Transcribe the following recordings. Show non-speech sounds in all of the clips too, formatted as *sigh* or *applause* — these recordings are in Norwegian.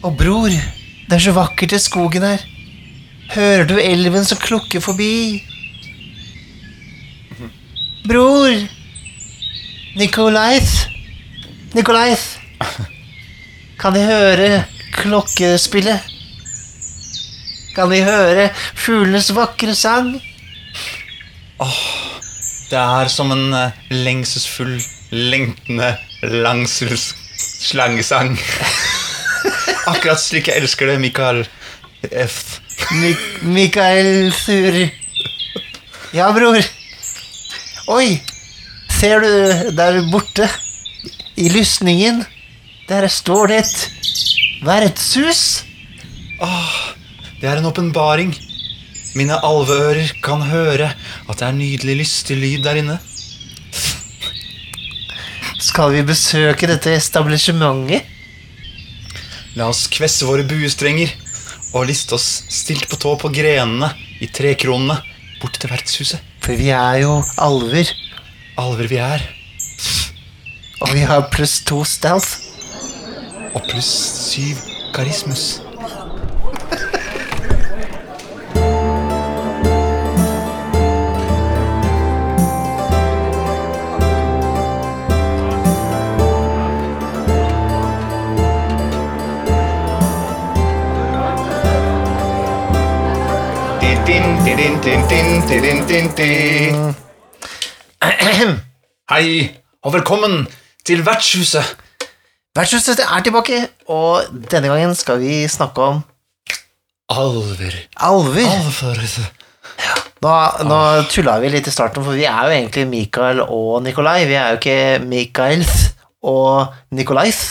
Å, bror, det er så vakkert i skogen her. Hører du elven som klukker forbi? Bror! Nikolais! Nikolais! Kan de høre klokkespillet? Kan de høre fuglenes vakre sang? Åh, Det er som en eh, lengselsfull, lengtende, langsuls slangesang. *laughs* Akkurat slik jeg elsker det, Mikael F. Mik Mikael Sur. Ja, bror. Oi, ser du der borte? I lysningen. Der står det et vertshus. Det er en åpenbaring. Mine alveører kan høre at det er nydelig lystig lyd der inne. Skal vi besøke dette establishementet? La oss kvesse våre buestrenger og liste oss stilt på tå på grenene i trekronene bort til vertshuset. For vi er jo alver, Alver vi er, og vi har pluss to stealth. og pluss syv karismus. Hei, og velkommen til vertshuset. Vertshuset er tilbake, og denne gangen skal vi snakke om Alver. alver. Alver. Nå, nå tulla vi litt i starten, for vi er jo egentlig Mikael og Nikolai. Vi er jo ikke Mikaels og Nikolais.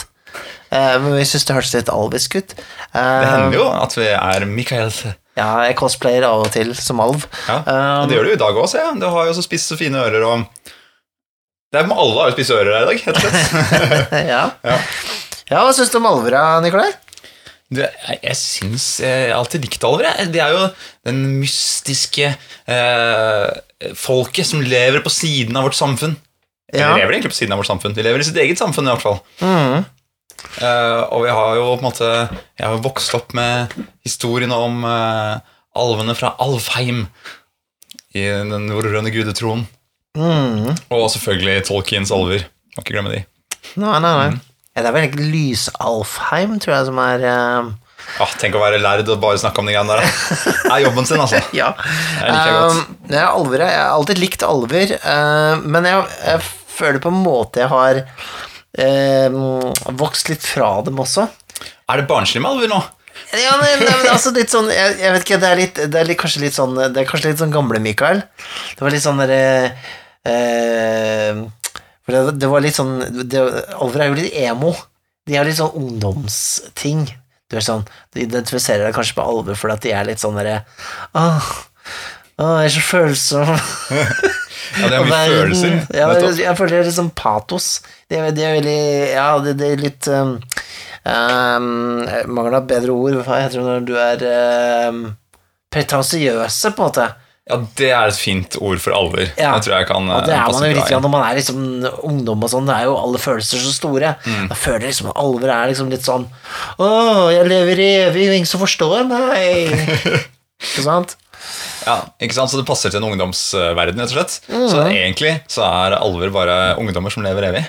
Eh, men vi syns det hørtes litt alvisk ut. Eh, Det hender jo at vi er Mikael. Ja, jeg cosplayer av og til som alv. Ja, Um, Det gjør du i dag òg, ser jeg. Du har jo så spisse, fine ører og det er med Alle har jo spisse ører her i dag, helt slett. *laughs* ja. Ja. ja, hva syns du om alvera, Nikolai? Du, jeg, jeg syns Jeg har alltid likt alver. Det er jo den mystiske eh, folket som lever på siden av vårt samfunn. Ja. Eller lever egentlig på siden av vårt samfunn. De lever i sitt eget samfunn, i hvert fall. Mm. Eh, og vi har jo på en måte Jeg har jo vokst opp med historien om uh, alvene fra Alfheim i den norrøne gudetroen. Mm. Og selvfølgelig Tolkiens alver. Må ikke glemme de. Nei, nei, nei. Mm. Ja, det er vel egentlig Lysalfheim, tror jeg, som er uh... Ah, tenk å være lærd og bare snakke om de greiene der. Det er jobben sin, altså. *laughs* Ja. Jeg liker jeg godt. Um, alver, jeg har alltid likt alver, men jeg, jeg føler på en måte jeg har vokst litt fra dem også. Er det barnslig med alver nå? Ja, nei, men altså litt sånn Jeg, jeg vet ikke, det er, litt, det er litt, kanskje litt sånn Det er kanskje litt sånn gamle Mikael. Det var litt sånn derre eh, det, det var litt sånn det, Alver er jo litt emo. De har litt sånn ungdomsting. Du er sånn, Du identifiserer deg kanskje med alver fordi at de er litt sånn derre Åh, åh, jeg er så følsom. *laughs* Ja, det er mye Verden- følelser. Ja, jeg, jeg føler det er litt sånn patos. Det det er veldig Ja, det, det er litt um, um, Mangel av bedre ord. Hva heter det når du er um, pretensiøse, på en måte? Ja, det er et fint ord for alvor. Ja. Det tror jeg kan Og det eh, er man jo litt grann når man er liksom ungdom og sånn. Det er jo alle følelser så store. Mm. Da føler jeg liksom at alver er liksom litt sånn Å, jeg lever evig, og ingen som forstår meg. *laughs* Ikke sant? Ja, ikke sant? Så det passer til en ungdomsverden, rett og slett. Mm. Så egentlig så er alver bare ungdommer som lever evig.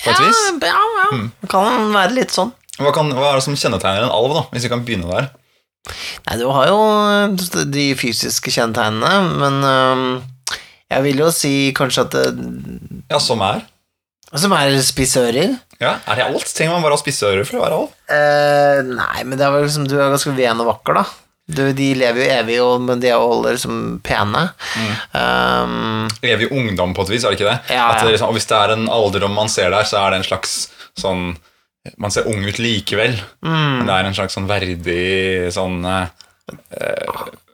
På et Ja, vis. ja, ja. Det kan være litt sånn. Hva, kan, hva er det som kjennetegner en alv, da? Hvis vi kan begynne der. Nei, du har jo øh, de fysiske kjennetegnene, men øh, jeg vil jo si kanskje at det, Ja, som er. Som er spisse ører. Ja, Er det alt? Trenger man bare å ha spisse ører for å være alv? Eh, nei, men det er vel liksom, du er ganske ven og vakker, da. Du, de lever jo evig, og, men de er alle liksom pene. Um, Evig ungdom, på et vis, er det ikke det? Ja, At det ja. liksom, og hvis det er en alderdom man ser der, så er det en slags sånn Man ser ung ut likevel. Mm. Men det er en slags sånn verdig sånn uh,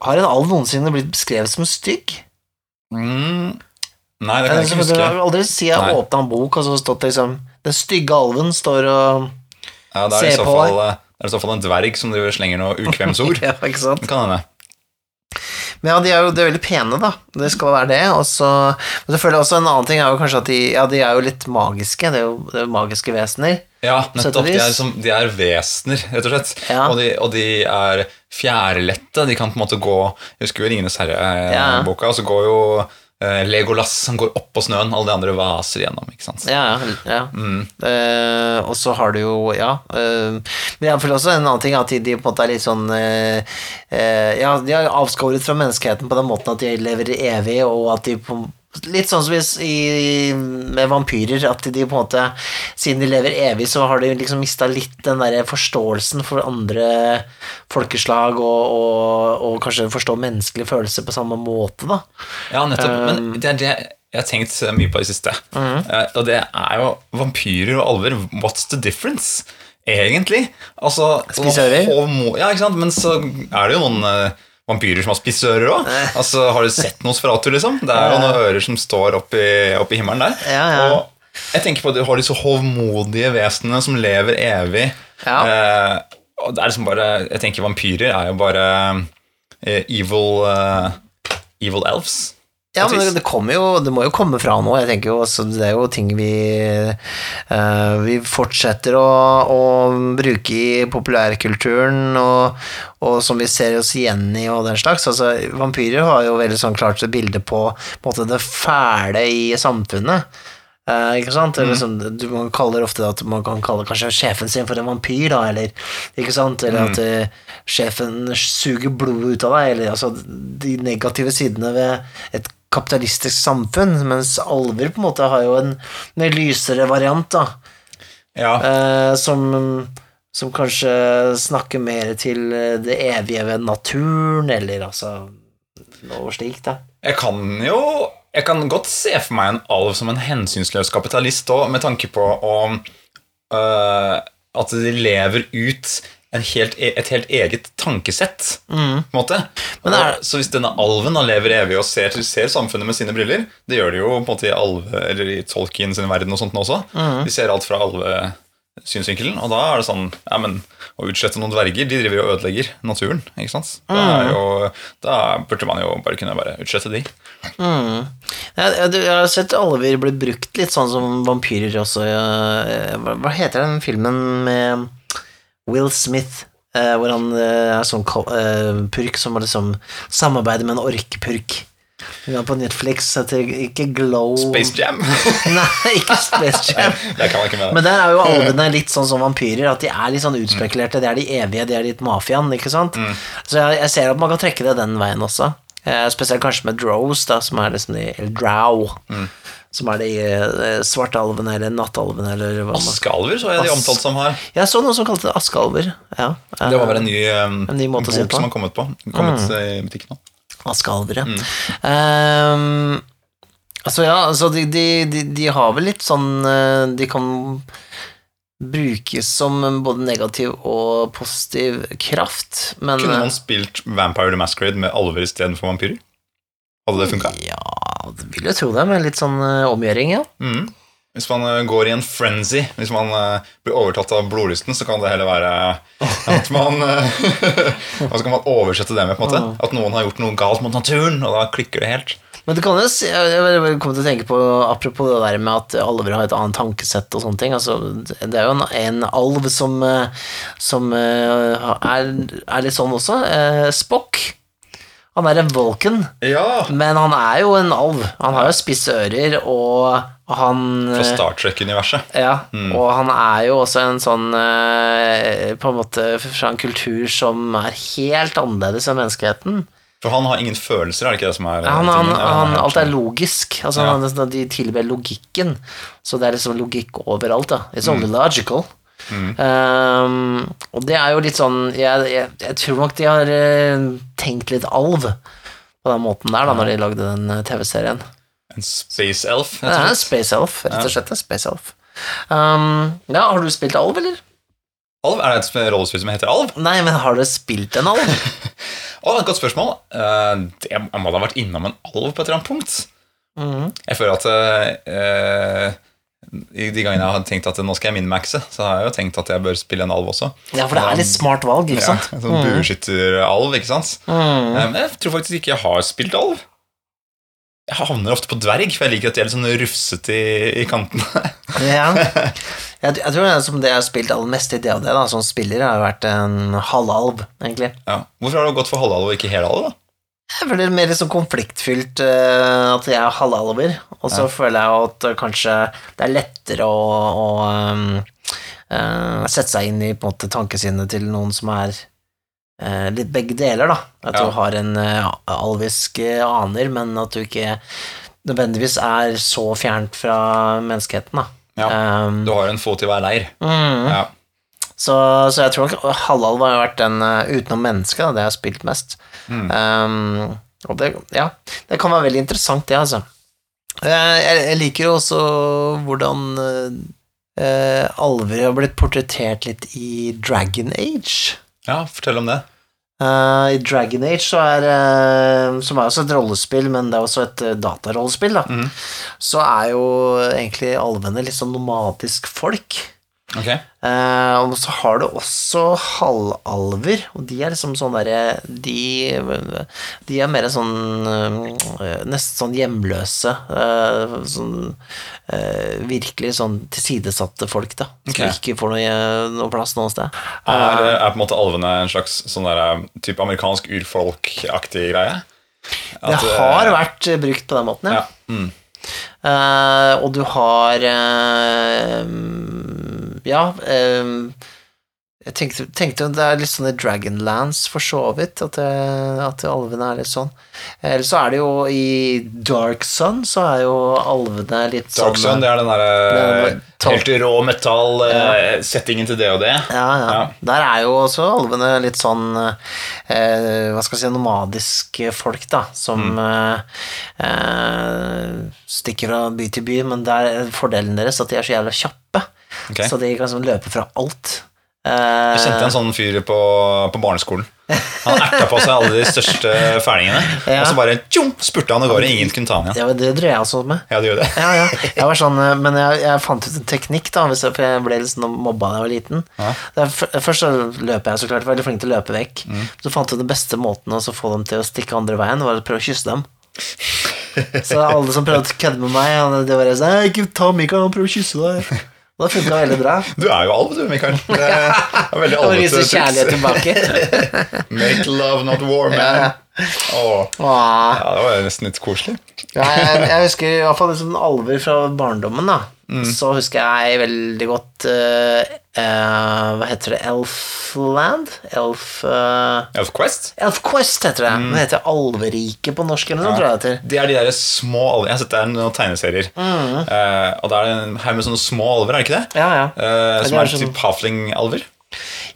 har en alv noensinne blitt beskrevet som stygg? mm, Nei, det kan jeg ikke har huske. aldri si jeg åpna en bok, og så stått liksom Den stygge alven står og Ja, det er så på fall, eh, det er i så fall en dverg som driver slenger noe ukvemsord. *laughs* Ja, ikke sant? Kan hende. Men ja, de er jo de er veldig pene, da. Det skal være det. Og så Men selvfølgelig også en annen ting er jo kanskje at de, ja, de er jo litt magiske. Det er jo, det er jo magiske vesener. Ja, nettopp. De er, som, de er vesener, rett og slett. Ja. Og, de, og de er fjærlette. De kan på en måte gå Jeg husker jo Ringenes Ja. herre-boka, og så går jo eh, Legolas som går opp på snøen, alle de andre vaser gjennom. ikke sant? Ja, ja. Mm. Uh, og så har du jo Ja. Uh, men jeg føler også en annen ting at de, de på en måte er litt sånn uh, eh, Ja, de er avskåret fra menneskeheten på den måten at de lever evig, og at de på Litt sånn som i, med vampyrer, at de på en måte Siden de lever evig, så har de liksom mista litt den der forståelsen for andre folkeslag, og, og, og kanskje forstå menneskelige følelser på samme måte, da. Ja, nettopp. Um, Men det er det jeg har tenkt mye på i det siste. Eh, og det er jo vampyrer og alver. What's the difference? Egentlig. Altså vi? Ja, ikke sant? Men så er det jo noen eh, vampyrer som har spissører òg. Altså, har du sett Nosferatu, liksom? Det er jo noen ører som står opp i, opp i himmelen der. Ja, ja. Og jeg tenker på at du har disse hovmodige vesenene som lever evig. Ja. Eh, og det er liksom bare Jeg tenker vampyrer er jo bare eh, evil eh, Evil elves. Ja, men det, kommer jo Det må jo komme fra noe. Jeg tenker jo Det er jo ting vi uh, Vi fortsetter å, å bruke i populærkulturen, og, og som vi ser oss igjen i, og den slags. Altså, vampyrer har jo veldig sånn klart et bilde på, på en måte, det fæle i samfunnet. Uh, ikke sant? Eller Liksom, du man kaller ofte at man kan kalle kanskje sjefen sin for en vampyr, da, eller Ikke sant? Eller at uh, sjefen suger blodet ut av deg, eller altså de negative sidene ved et kapitalistisk samfunn, mens alver på en måte har jo en mer lysere variant, da, Ja. eh, som som kanskje snakker mer til eh, det evige ved naturen, eller altså noe slikt, da. Jeg kan jo Jeg kan godt se for meg en alv som en hensynsløs kapitalist òg, med tanke på å øh, At de lever ut helt, e- et helt eget tankesett, på en måte. Men er- så hvis denne alven da lever evig og ser, ser samfunnet med sine briller Det gjør de jo på en måte i alve, eller i Tolkien sin verden og sånt også. De ser alt fra alvesynsvinkelen, og da er det sånn ja, men Å utslette noen dverger, de driver jo og ødelegger naturen. ikke sant? Er jo, da burde man jo bare kunne bare utslette de. Jeg, jeg, jeg har sett alver bli brukt litt sånn som vampyrer også. hva heter den filmen med Will Smith? eh, hvor han eh, er sånn eh, purk som liksom samarbeider med en orkpurk. Den er på Netflix, heter ikke Glow Space Jam. *laughs* Nei, ikke Space *laughs* Jam. man ikke. Men der er jo alvene litt sånn som vampyrer, at de er litt sånn utspekulerte. De er de evige, de er litt mafiaen, ikke sant? Så jeg, jeg ser at man kan trekke det den veien også. Eh, spesielt kanskje med drows, da, som er liksom de drow. Som er de eh, svartalvene eller nattalvene, eller hva man Askealver så jeg de omtalt som her. Jeg så noen som kalte det askealver. Ja. eh, Det var vel en ny, um, En ny måte å si det bok på. som har kommet på. Kommet i butikken nå. Askealver, ja. Ehm, altså, ja, altså de, de, de, de har vel litt sånn eh, De kan brukes som både negativ og positiv kraft, men Kunne eh, man spilt Vampire the Masquerade med alver istedenfor vampyrer? Hadde det funka? Ja, det vil jeg tro det, med litt sånn uh, omgjøring, ja. Mm. Hvis man eh, går i en frenzy, hvis man eh, blir overtatt av blodlysten, så kan det heller være at man *laughs* Hva skal man oversette det med? på en måte? At noen har gjort noe galt mot naturen, og da klikker det helt. Men du kan jo si, jeg kom til å tenke på, apropos det der med at alver har et annet tankesett og sånne ting, altså, det er jo en, en alv som, som er, er litt sånn også. Spock. Han er en Vulcan. Ja! Men han er jo en alv. Han har jo spisse ører, og han Fra Star Trek-universet. Ja, og han er jo også en sånn eh, På en måte fra en kultur som er helt annerledes enn menneskeheten. For han har ingen følelser, er det ikke det som er ja, Han, han. Ja, han, alt er sånn. logisk. Altså, han, de tilber logikken. Så det er liksom logikk overalt. Da. It's only logical. Um, og det er jo litt sånn Jeg, jeg, jeg tror nok de har eh, tenkt litt alv på den måten der, da, når de lagde den eh, TV-serien. En space elf. Ja, rett og en. Space Elf, rett og slett. en Space Elf. Um, ja, har du spilt alv, eller? Alv? Er det et rollespill som heter Alv? Nei, men har du spilt en alv? *laughs* Å, et godt spørsmål. Eh, Jeg må da ha vært innom en alv på et eller annet punkt. Mm. Jeg føler at uh, de gangene jeg har tenkt at nå skal jeg minmaxe, så har jeg jo tenkt at jeg bør spille en alv også. Ja, for det er litt smart valg, ikke Ja, sant? en sånn bueskytteralv, ikke sant? Mm. Men jeg tror faktisk ikke jeg har spilt alv. Jeg havner ofte på dverg, for jeg liker at de er litt sånn rufsete i, i kantene. *laughs* Ja. Jeg, jeg tror det som det jeg har spilt aller mest i DOD da, som spiller, har vært en halvalv, egentlig. Ja. Hvorfor har du gått for halvalv og ikke helalv? da? Jeg føler det er mer sånn konfliktfylt eh, at jeg er halvalver, og så Ja. føler jeg at eh, kanskje det er lettere å, å um, uh, sette seg inn i på en måte tankesinnet til noen som er uh, litt begge deler, da. At Ja. du har en uh, alvisk aner, men at du ikke nødvendigvis er så fjernt fra menneskeheten, da. Ja. Um, Du har en fot i hver leir. mm. Ja. Så, så jeg tror nok halal har vært den uh, utenom mennesket, da, det jeg har spilt mest. Mm. Um, og det, ja, det kan være veldig interessant, det, altså. Eh, jeg, jeg liker jo også hvordan uh, alver har blitt portrettert litt i Dragon Age. ja, fortell om det. Uh, I Dragon Age, så er, uh, som er også et rollespill, men det er også et uh, datarollespill, da, mm. så er jo egentlig alvene litt sånn nomadisk folk. Ok. Eh, og så har du også halvalver, og de er liksom sånn derre de, de er mer sånn eh, Nesten sånn hjemløse. eh, sånn eh, virkelig sånn tilsidesatte folk, da. Som okay. ikke får noe, noe plass noe sted. Er, er på en måte alvene en slags sånn der, type amerikansk urfolkaktig greie? At, det har vært brukt på den måten, ja. ja. Mm. Eh, og du har eh, Ja eh, Jeg tenkte, tenkte det er litt sånn i Dragonlands, for så vidt, at, det, at alvene er litt sånn. Eller så er det jo i Dark Sun, så er jo alvene litt sånn Dark Sun, det er den derre er helt rå metall-settingen til det og det. ja, ja. Ja. Der er jo også alvene litt sånn eh, Hva skal jeg si nomadiske folk, da, som Mm. eh, eh, stikker fra by til by, men der er fordelen deres at de er så jævla kjappe. Ok. Så det gikk liksom løpe fra alt. Eh, Jeg kjente en sånn fyr på, på barneskolen. Han erta på seg alle de største fælingene, *laughs* Ja. og så bare tjom, spurte han av gårde. Ingen kunne ta han igjen. Ja, det drev jeg også med. Ja, det gjør det. Ja, ja. *laughs* Jeg var sånn, eh, men jeg, jeg fant ut en teknikk, da, hvis jeg, for jeg ble litt sånn mobba da jeg var liten. Ja. Først så løp jeg så klart, veldig flink til å løpe vekk. Mm. Så fant jeg den beste måten å få dem til å stikke andre veien, var å prøve å kysse dem. Så alle som prøvde å kødde med meg, det var sånn Ikke ta Mikael, han prøver å kysse deg. *laughs* Det funka veldig bra. *laughs* Du er jo alv, du, Mikael. *laughs* Det er veldig Og vise alvete kjærlighet tilbake. *laughs* Make love, not war, man. Ja. Åh. Ja, det var nesten litt koselig. Ja, jeg, jeg husker i hvert fall liksom alver fra barndommen, da. Så husker jeg veldig godt uh, uh, Hva heter det? Elfland? Elf uh, Elf Quest? Elf Quest heter det. Det heter Alveriket på norsk, eller noe, tror jeg det heter. Det er de der små alver Jeg har sett det er noen tegneserier. Eh, og da er det en haug med sånne små alver, er det ikke det? Ja, ja. Som er er sånn- typ halfling-alver.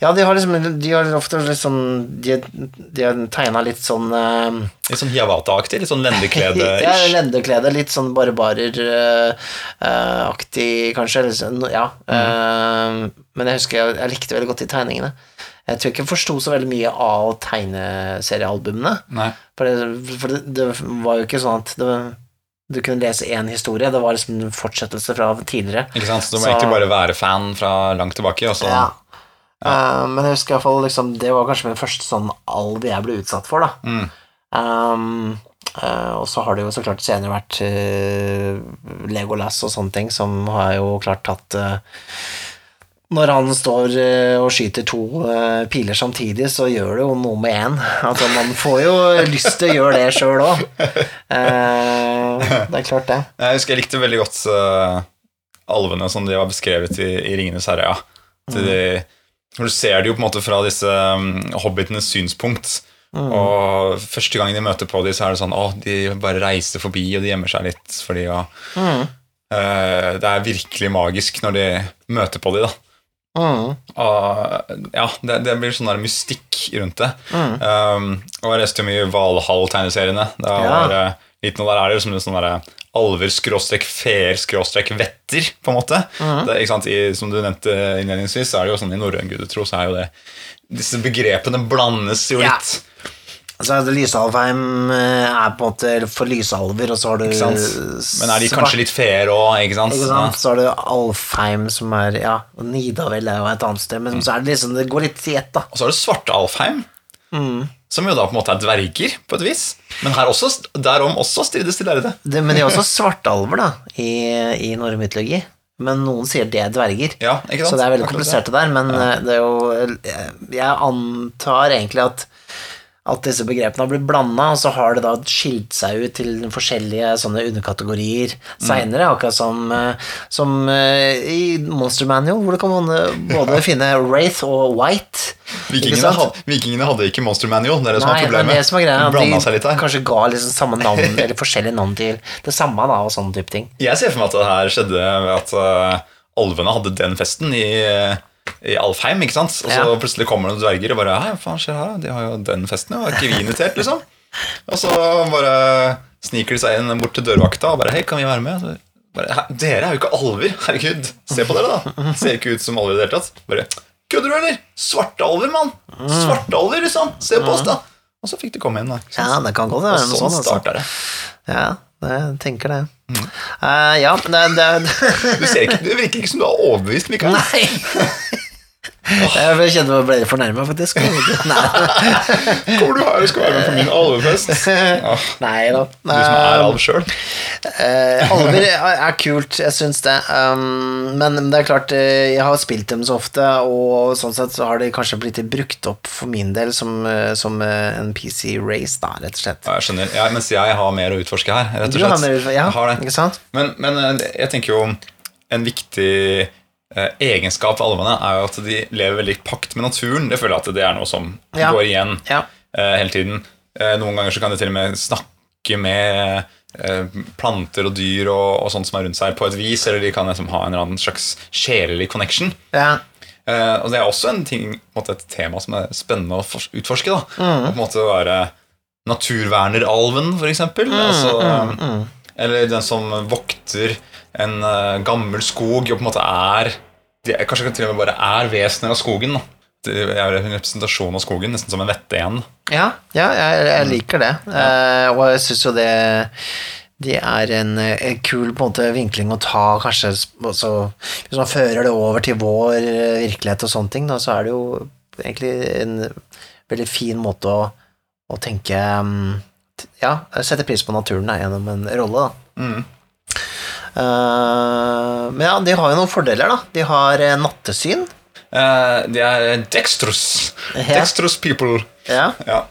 Ja, de har liksom De har ofte litt sånn De, de har tegna litt sånn uh, Litt sånn Hiawatha-aktig. Litt sånn *laughs* lendeklede. Ja, lendeklede. Litt sånn barbarer-aktig, kanskje. Eller sånn, ja. Eh, men jeg husker jeg, jeg likte veldig godt de tegningene. Jeg tror ikke jeg forsto så veldig mye av tegneseriealbumene. Nei. For, det, for det, det var jo ikke sånn at det, du kunne lese én historie. Det var liksom en fortsettelse fra tidligere. Ikke sant? Så du må Så- egentlig bare være fan fra langt tilbake. Og så, Ja. Eh, men jeg husker i hvert fall liksom, det var kanskje min første sånn alv jeg ble utsatt for, da. Mm. Um, uh, og så har det jo så klart senere vært uh, Legolas og sånne ting, som har jo klart tatt uh, Når han står og skyter to piler samtidig, så gjør det jo noe med én. Altså, man får jo lyst til å gjøre det sjøl òg. det er klart, det. Jeg husker jeg likte veldig godt alvene som de var beskrevet i, i Ringenes herre. Ja. Til de, for du ser det jo på en måte fra disse um, hobbitenes synspunkt. Og første gang de møter på dem, så er det sånn Å, de bare reiser forbi, og de gjemmer seg litt fordi ja, Mm. eh, Det er virkelig magisk når de møter på dem, da. Mm. Og ja, det, det blir sånn der mystikk rundt det. Mm. Um, og jeg leste jo mye Valhall-tegneseriene. Da var det liten, og der er det liksom sånn derre alver skråstrek feer skråstrek vetter, på en måte. Mm. Det, ikke sant? I, som du nevnte innledningsvis, så er det jo sånn i norrøn gudetro så er jo det Disse begrepene blandes jo Ja. litt. Så er det Lysalvheim eh, er på en måte for lysalver, og så har du Ikke sant? Men er de kanskje litt feer òg, ikke sant? Ikke sant? Så har du Alfheim, som er Ja, Nidavel er jo et annet sted, men så er det liksom Det går litt i ett, da. Og så har du Svarte Alfheim, som jo da på en måte er dverger, på et vis. Men her også, derom også strides de lærde. Det, men de er også svartalver, da, i, i norrøn mytologi. Men noen sier det er dverger. Ja? Så det er veldig komplisert det der, men ja. det er jo Jeg antar egentlig at at disse begrepene har blitt blanda, og så har det da skilt seg ut til forskjellige sånne underkategorier seinere, akkurat som, eh, som eh, i Monster Manual, hvor du kan både *laughs* finne Wraith og White. Vikingene, had, vikingene hadde ikke Monster Manual, det er det som Nei, er problemet. det som er greia. De De kanskje ga liksom samme navn, *laughs* eller forskjellige navn til det samme, da, og sånne type ting. Jeg ser for meg at det her skjedde ved at uh, alvene hadde den festen i, i Alfheim, ikke sant? Og så Ja. plutselig kommer det noen dverger og bare Hei, hva faen skjer her? De har jo den festen, ja. Er ikke vi invitert, liksom? Og så bare sniker de seg inn bort til dørvakta og bare Hei, kan vi være med? Så bare, dere er jo ikke alver, herregud. Se på dere, da. Ser ikke ut som alver i det hele tatt. Bare Kødder du, eller? Svarte alver, mann! Svarte alver, liksom! Se på oss, da! Og så fikk de komme inn, da. Ja, det kan godt være Og sånn sånt. Altså. starta det. Ja, det, jeg tenker det. Eh, ja, det, det Du, ser ikke, du virker ikke som du er overbevist, Mikael. Nei! *laughs* Jeg kjente meg ble fornærma, faktisk. *laughs* Hvor Kommer du her og skal være med på min alvefest? *laughs* Ja, nei da. du som er alv sjøl. Eh, alver er, kult, jeg syns det. Um, men det er klart, eh, jeg har spilt dem så ofte, og sånn sett så har de kanskje blitt brukt opp for min del som, eh, som en PC race, da, rett og slett. Jeg skjønner. Ja, mens jeg har mer å utforske her. rett og Du har mer, ja, har ikke sant? Men, men jeg tenker jo en viktig egenskap ved alvene er jo at de lever veldig i pakt med naturen. Det føler jeg at det er noe som Ja. går igjen Ja. eh, hele tiden. Eh, noen ganger så kan de til og med snakke med eh, planter og dyr og, og sånt som er rundt seg, på et vis, eller de kan liksom ha en eller annen slags sjelelig connection. ja. Eh, og det er også en ting, en måte et tema som er spennende å utforske. da Mm. På en måte være naturverneralven, for eksempel. Mm, mm. Eller den som vokter en uh, gammel skog og på en måte er de Kanskje til og med bare er vesener av skogen. da er en representasjon av skogen, nesten som en vette igjen. Ja, ja jeg, jeg liker det. Eh, og jeg syns jo det det er en, en kul på en måte, vinkling å ta, kanskje også, Hvis man fører det over til vår eh, virkelighet og sånne ting, da, så er det jo egentlig en veldig fin måte å, å tenke mm, Ja, sette pris på naturen da, gjennom en rolle, da. Mm. Eh, men ja, de har jo noen fordeler, da. De har eh, nattesyn. Eh, de er dextrous. Dextrous people. Ja. Ja.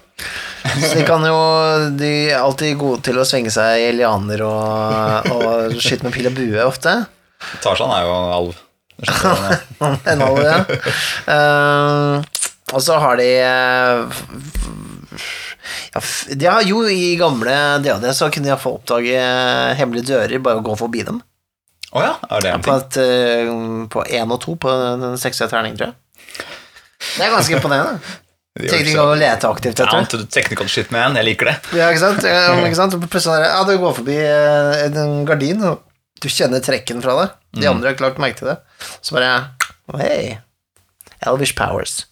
Så de kan jo De er alltid gode til å svinge seg i lianer og, og skyte med pil og bue ofte. Tarzan er jo en alv. *laughs* En alv, ja. *laughs* Og så har de ja, har jo I gamle DAD så kunne jeg få oppdage hemmelige dører bare å gå forbi dem. Oh ja, er det en På, ting? eh, på én og to på den sekste terning, tror jeg. Det er ganske imponerende. *laughs* Tenk å lete aktivt etter. The technical shit, man. Jeg liker det. Ja, ikke sant? Ja, *laughs* ikke sant? Ja, du går forbi eh, en gardin, og du kjenner trekken fra det. De Mm. andre har klart merke til det. Så bare Hei. Elvish Powers.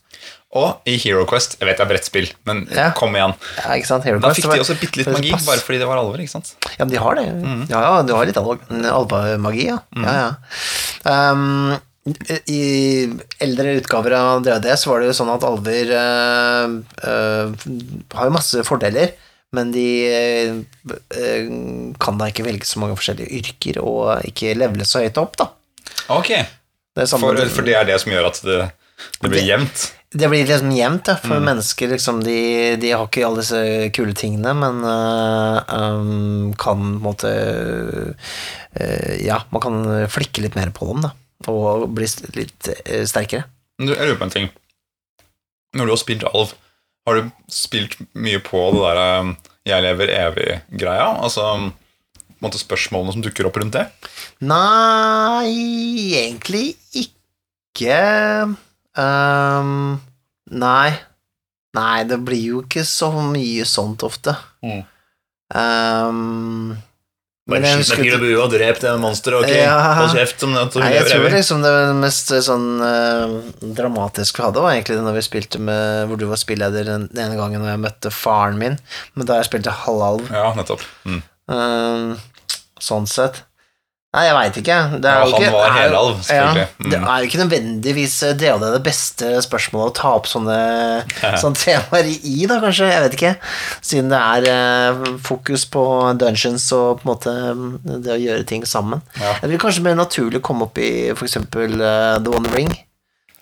Og i Hero Quest Jeg vet det er brettspill, men Ja. kom igjen. Ja, ikke sant? Hero Da fikk de også bitte litt magi, pass. bare fordi det var alvor. ikke sant? Ja, men de har det. Mm. Ja, ja, du har litt alv- alvemagi, ja. ja, ja. Um, I eldre utgaver av DRD så var det jo sånn at alver eh, eh, har jo masse fordeler, men de eh, kan da ikke velge så mange forskjellige yrker og ikke levele så høyt opp, da. Ok, Det, For, for det er det som gjør at det, det blir jevnt. Det blir liksom jevnt, da, Mm. for mennesker liksom, de, de har ikke alle disse kule tingene, men uh, um, kan måte uh, Ja, man kan flikke litt mer på dem, da, og bli litt uh, sterkere. Du, jeg lurer på en ting. Når du har spilt alv, har du spilt mye på det der um, 'jeg lever evig'-greia? Altså på en måte spørsmålene som dukker opp rundt det? Nei, egentlig ikke um, Nei. Nei, det blir jo ikke så mye sånt ofte. Mm. Um, bare skyt med pil og bue og drep det monsteret, ok? Ja. Hold kjeft som det Nei, jeg tror liksom det mest eh, sånn uh, dramatiske vi hadde, var egentlig når vi spilte med Hvor du var spilleder den den ene gangen når jeg møtte faren min, men da jeg spilte halvalv. Ja, nettopp. Mm. Um, sånn sett. Nei, jeg veit ikke. Det er Ja, jo han ikke, var er jo- helalv, selvfølgelig. Ja, det Mm. er jo ikke nødvendigvis det og det det beste spørsmålet å ta opp sånne, sånne temaer i, da, kanskje. Jeg vet ikke. Siden det er eh, fokus på dungeons og på en måte mm, det å gjøre ting sammen. Ja. Det vil kanskje mer naturlig komme opp i for eksempel eh, The One Ring.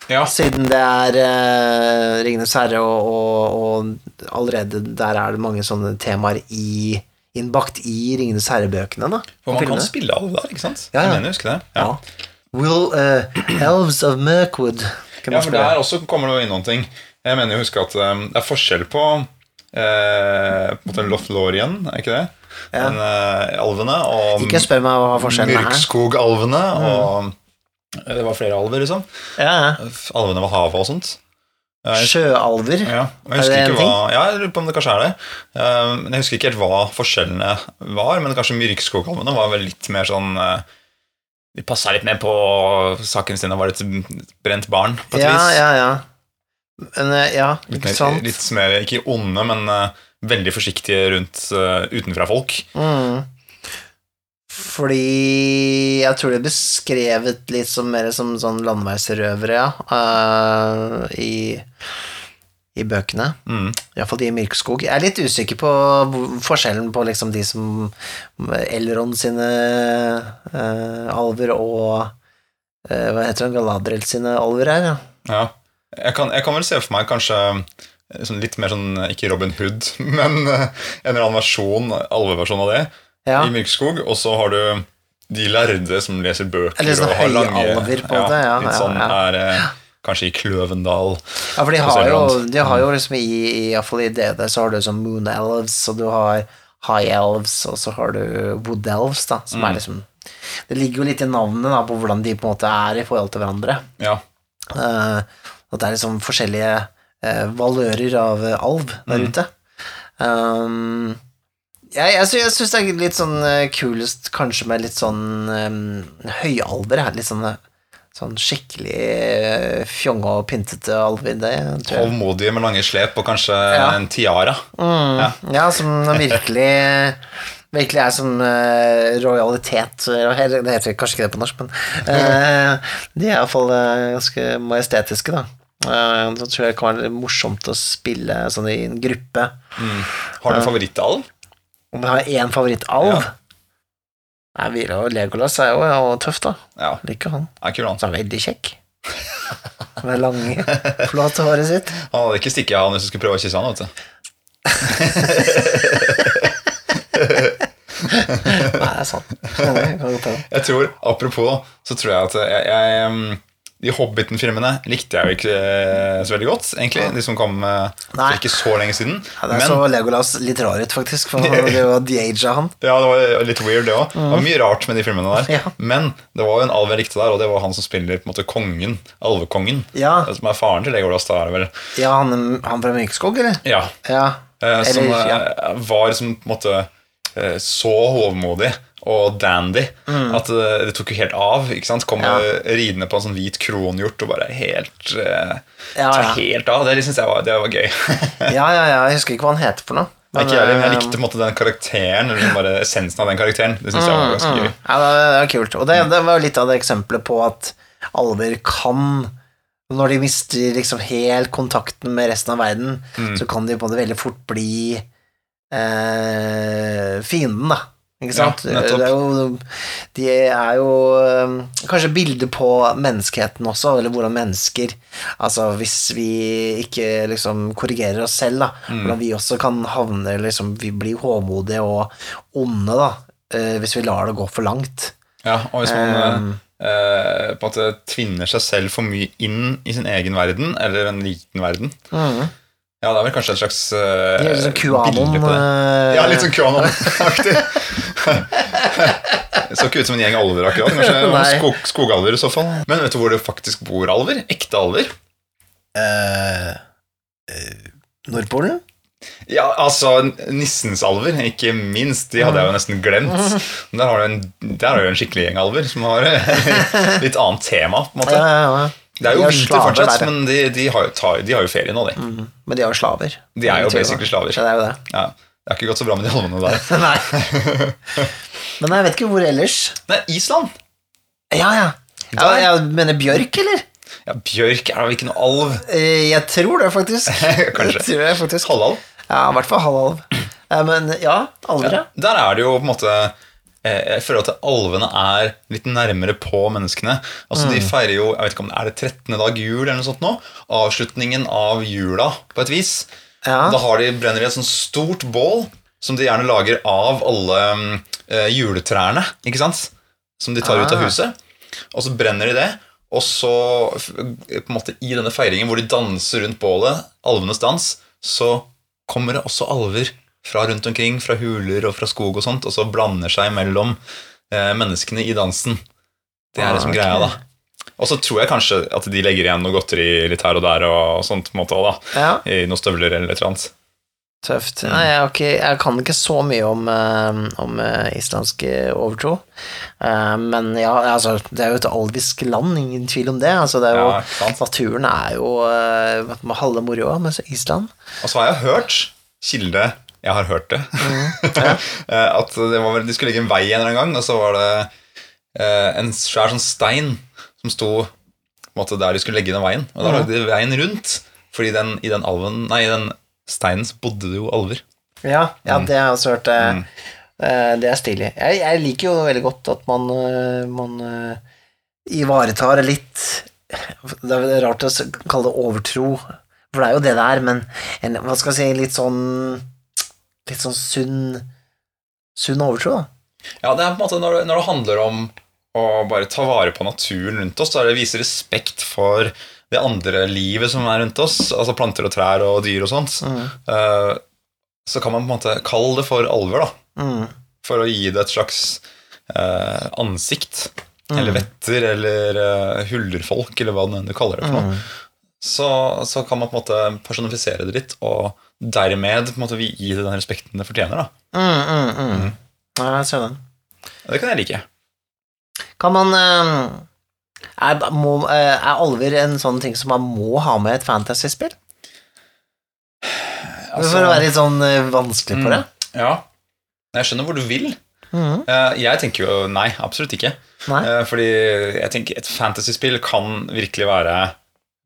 Ja. Siden det er uh, Ringenes herre, og, og, og allerede der er det mange sånne temaer i, innbakt i Ringenes herre-bøkene. da For man kan spille alle der, ikke sant? Ja, ja. Jeg mener, husker det. Ja. Ja. Will uh, Elves of Mirkwood kan Ja, for spille. der også kommer det inn noen ting. Jeg mener jeg huske at um, det er forskjell på uh, på en Lothlorien, er ikke det? Ja. Den, uh, alvene og Ikke spør meg hva forskjellen er. Mm. Myrkskogalvene og Det var flere alver, liksom. Ja, ja. Alvene ved havet og sånt. Sjøalver. ja, Er det en hva Ja, jeg lurer på om det kanskje er det. Eh, Men jeg husker ikke helt hva forskjellene var, men kanskje Myrkskogalvene var vel litt mer sånn eh, De passa litt mer på saken sin og var et brent barn, på et Ja, vis. ja, ja. Men, eh, ja, Litt, mer, litt mer, ikke onde, men veldig forsiktige rundt utenfra folk. Mm. Fordi jeg tror det er beskrevet litt som mer som sånn landeveisrøvere, ja, uh, i, i bøkene. Mm. Iallfall de i Myrkskog. Jeg er litt usikker på forskjellen på liksom de som Elrond sine uh, alver og uh, Hva heter han, Galadriel sine alver er. Ja. Ja. Jeg kan, jeg kan vel se for meg kanskje sånn litt mer sånn, ikke Robin Hood, *laughs* men en eller annen versjon, alveversjon av det, Ja. i Myrkskog. Og så har du de lærde som leser bøker Eller sånn og har lange høyalver, på ja, det, ja, litt sånn ja. er eh, Kanskje i Kløvendal. Ja, for de har jo, de har jo liksom i, i i DD så har du sånn Moon Elves, og du har High Elves, og så har du Wood Elves, da, som Mm. er liksom Det ligger jo litt i navnet da, på hvordan de på en måte er i forhold til hverandre. Ja. Uh, at det er liksom forskjellige uh, valører av eh, alv der Mm. ute. Um, jeg jeg, sy- jeg syns det er litt sånn eh, kulest kanskje med litt sånn um, her, Litt sånn, eh, sånn skikkelig uh, fjonge og pyntete alver. Hovmodige med lange slep og kanskje Ja. en tiara. Mm, Ja. ja. som *laughs* virkelig Virkelig er som uh, rojalitet Det heter kanskje ikke det på norsk, men uh, de er iallfall uh, ganske majestetiske, da. Uh, så tror jeg det kan være litt morsomt å spille sånn i en gruppe. Har du en favorittalv? Om jeg har én favorittalv Ja. Nei, Vira og Legolas er jo, er jo tøff, da. Ja, Liker han. er kul han. Så er veldig kjekk. Med lange, flate håret sitt. Han hadde ikke stikket av han hvis du skulle prøve å kysse han, vet du. *laughs* Nei, det er sant. Jeg tror, Apropos, så tror jeg at jeg, jeg um, De Hobbiten-filmene likte jeg jo ikke eh, så veldig godt, egentlig. De som kom eh, for ikke så lenge siden. Ja, det Men så Legolas litt rar ut, faktisk. For det var de-aga han. ja, det var litt weird, det òg. Det var mye rart med de filmene der. Ja. Men det var jo en alv jeg likte der, og det var han som spiller på en måte kongen. Alvekongen. Ja, Som er faren til Legolas, da er det vel. ja han, han fra Myrkskog, eller? Ja. Ja. Eh, som Eller, eh, var som på en måte så hovmodig og dandy at eh, det tok jo helt av. ikke sant? Kom Mm. Ja. ridende på en sånn hvit kronhjort og bare helt uh, Ja, ta ja. helt av. Det synes jeg var, det var gøy. *laughs* ja, ja, ja, jeg husker ikke hva han heter for noe. Men, ikke jeg, jeg eh, likte måte den karakteren, eller bare essensen av den karakteren. Det synes jeg var ganske gøy. Ja, det det var kult. Og det, det var litt av det eksempelet på at alver kan Når de mister liksom helt kontakten med resten av verden, Mm. så kan de på måte veldig fort bli eh, fienden, da. Ikke sant? Ja, er jo, de er jo eh, kanskje bilder på menneskeheten også, eller hvordan mennesker Altså hvis vi ikke liksom korrigerer oss selv, da, Mm. hvordan vi også kan havne liksom Vi blir håmodige og onde, da, eh, hvis vi lar det gå for langt. Ja, og hvis man eh, Um, eh, på en måte tvinner seg selv for mye inn i sin egen verden, eller en liten verden mm. Ja, det er vel kanskje et slags uh, Det er sånn QAnon eh, Ja, litt sånn QAnon-aktig. Det så ikke ut som en gjeng alver, akkurat. Kanskje skog, skogalver i så fall. Men vet du hvor det faktisk bor alver? Ekte alver? Uh, uh, Nordpolen? Ja, altså, Nissens alver, ikke minst. De hadde jeg jo nesten glemt. *laughs* Men Der har du en, der har du en skikkelig gjeng alver som har *laughs* litt annet tema. på en måte Ja, ja, ja. Det er De jo har vinter slaver fortsatt, der, men de, de, har tar, de har jo ferie nå, de. Men de er jo slaver. De er jo basically slaver. Ja, det er jo det. Ja, det er ikke gått så bra med de alvene der. *laughs* Nei. *laughs* Men jeg vet ikke hvor ellers. Nei, Island! Ja, ja. ja jeg mener bjørk, eller? Ja, Bjørk er da ikke noe alv? Eh, Jeg tror det, faktisk. *laughs* Kanskje. Jeg tror det, faktisk. Halvalv? Ja, i hvert fall halvalv. Men ja, alver, ja. Der er det jo på en måte Jeg føler at alvene er litt nærmere på menneskene. Altså De feirer jo jeg vet ikke om det er det 13. dag jul eller noe sånt nå. Avslutningen av jula, på et vis. Ja. Da har de, brenner de et sånt stort bål som de gjerne lager av alle mm, eh, juletrærne. Ikke sant? Som de tar ut av Ah. huset. Og så brenner de det. Og så, på en måte i denne feiringen hvor de danser rundt bålet, alvenes dans, så kommer det også alver fra rundt omkring, fra huler og fra skog og sånt, og så blander seg mellom eh, menneskene i dansen. Det er liksom Ah, okay. greia, da. Og så tror jeg kanskje at de legger igjen noe godteri litt her og der, og sånt på en måte da. ja. I noen støvler eller et eller annet. Tøft. Nei, jeg, ikke, jeg kan ikke så mye om, eh, om eh, islandsk eh, overtro. Men ja, altså, det er jo et alvisk land, ingen tvil om det. Altså, det er jo, Ja, naturen er jo halve moroa, mens Island Og så har jeg hørt, kilde, jeg har hørt det, *laughs* eh, at det var de skulle legge en vei en eller annen gang, og så var det eh, en svær sånn stein som sto måte, der de skulle legge den veien. Og da lagde de veien rundt, fordi den, i den alven, nei, i den steinen så bodde det jo alver. Ja, ja det har jeg også hørt. eh, Mm. eh, det er stilig. Jeg, jeg liker jo veldig godt at man, man ivaretar litt Det er rart å kalle det overtro, for det er jo det det er, men en, hva skal jeg si, litt sånn Litt sånn sunn Sunn overtro, da. Ja, det er på en måte når det, når det handler om å bare ta vare på naturen rundt oss, da er det vise respekt for det andre livet som er rundt oss, altså planter og trær og dyr og sånt, eh, så kan man på en måte kalle det for alver, da. Mm. For å gi det et slags eh, ansikt. Eller vetter, eller uh, hullerfolk, eller hva du kaller det for noe. Så, så kan man på en måte personifisere det litt, og dermed på en måte gi det den respekten det fortjener. da. Mm, mm, mm. Ja, jeg ser den. Det kan jeg like. Kan man eh, er, må, eh, er alver en sånn ting som man må ha med et fantasyspill? Altså- For å være litt sånn eh, vanskelig på det? Ja. Jeg skjønner hvor du vil. Eh, Jeg tenker jo nei, absolutt ikke. Nei? Fordi jeg tenker et fantasyspill kan virkelig være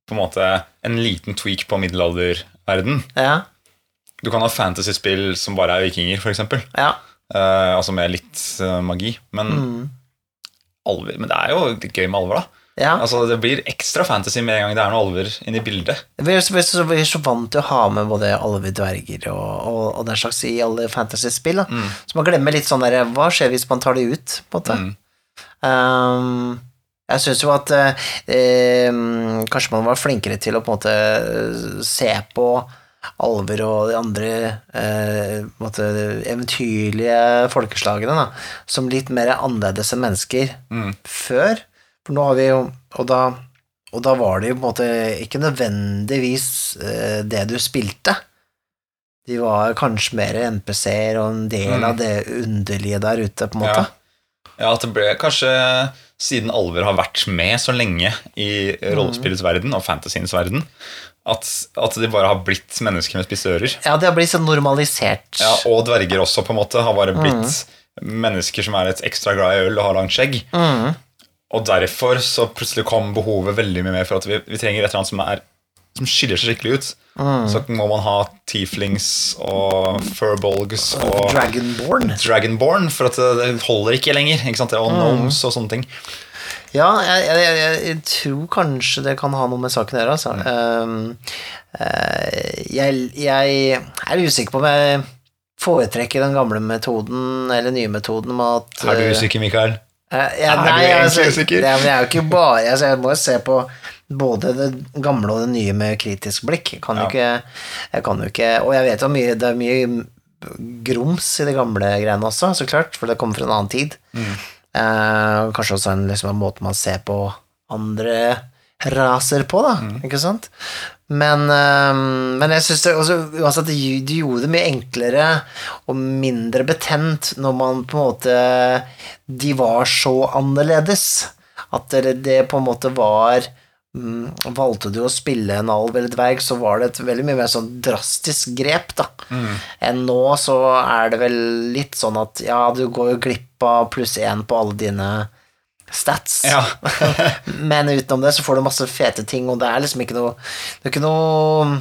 på en måte en liten tweak på middelalderverden. Ja. Du kan ha fantasy-spill som bare er vikinger, f.eks. Ja. Uh, altså med litt uh, magi. Men, Mm. alver, men det er jo gøy med alver, da. ja. Altså Det blir ekstra fantasy med en gang det er noen alver inne i bildet. Vi er, så, vi er så- vant til å ha med både alver, dverger og, og, og den slags i alle fantasy-spill. da. Så man glemmer litt sånn der Hva skjer hvis man tar det ut? på en måte? Mm. Um, jeg syns jo at eh, eh, kanskje man var flinkere til å på en måte se på alver og de andre eh, måte, eventyrlige folkeslagene da, som litt mer annerledes enn mennesker Mm. før. For nå har vi jo Og da, og da var det jo på en måte ikke nødvendigvis eh, det du spilte. De var kanskje mer NPC-er og en del Mm. av det underlige der ute, på en måte. Ja. ja, at det ble kanskje Siden alver har vært med så lenge i rollespillets verden og fantasyens verden, at, at de bare har blitt mennesker med spisse ører. Ja, de har blitt så normalisert. Ja, og dverger også, på en måte, har bare blitt mennesker som er litt ekstra glad i øl og har langt skjegg. Mm. Og derfor så plutselig kom behovet veldig mye mer for at vi, vi trenger et eller annet som, er, som skiller seg skikkelig ut. Så må man ha tieflings og furbolgs og Dragonborn. Dragonborn, for at det, holder ikke lenger. Ikke sant? Er gnomes og sånne ting. Ja, jeg, jeg, jeg, tror kanskje det kan ha noe med saken å gjøre, altså. Um, Uh, jeg, jeg er usikker på om jeg foretrekker den gamle metoden eller nye metoden med at Er du eh, usikker, Mikael? Uh, ja, Er du egentlig altså, usikker? Er- men jeg er jo ikke bare altså, Jeg må jo se på både det gamle og det nye med kritisk blikk. Jeg kan Ja. ikke, jeg kan jo ikke Og jeg vet jo mye det er mye grums i de gamle greiene også, så klart, for det kommer fra en annen tid. Mm. Eh, kanskje også en, liksom, en måte man ser på andre raser på, da. Ikke sant? Men, eh, men jeg syns uansett det, det gjorde det mye enklere og mindre betent når man på en måte De var så annerledes. At det, det på en måte var mm, Valgte du å spille en alv eller dverg, så var det et veldig mye mer sånn drastisk grep, da. Enn nå så er det vel litt sånn at ja, du går jo glipp av pluss én på alle dine stats. Ja. *laughs* Men utenom det så får du masse fete ting, og det er liksom ikke noe Det er ikke noe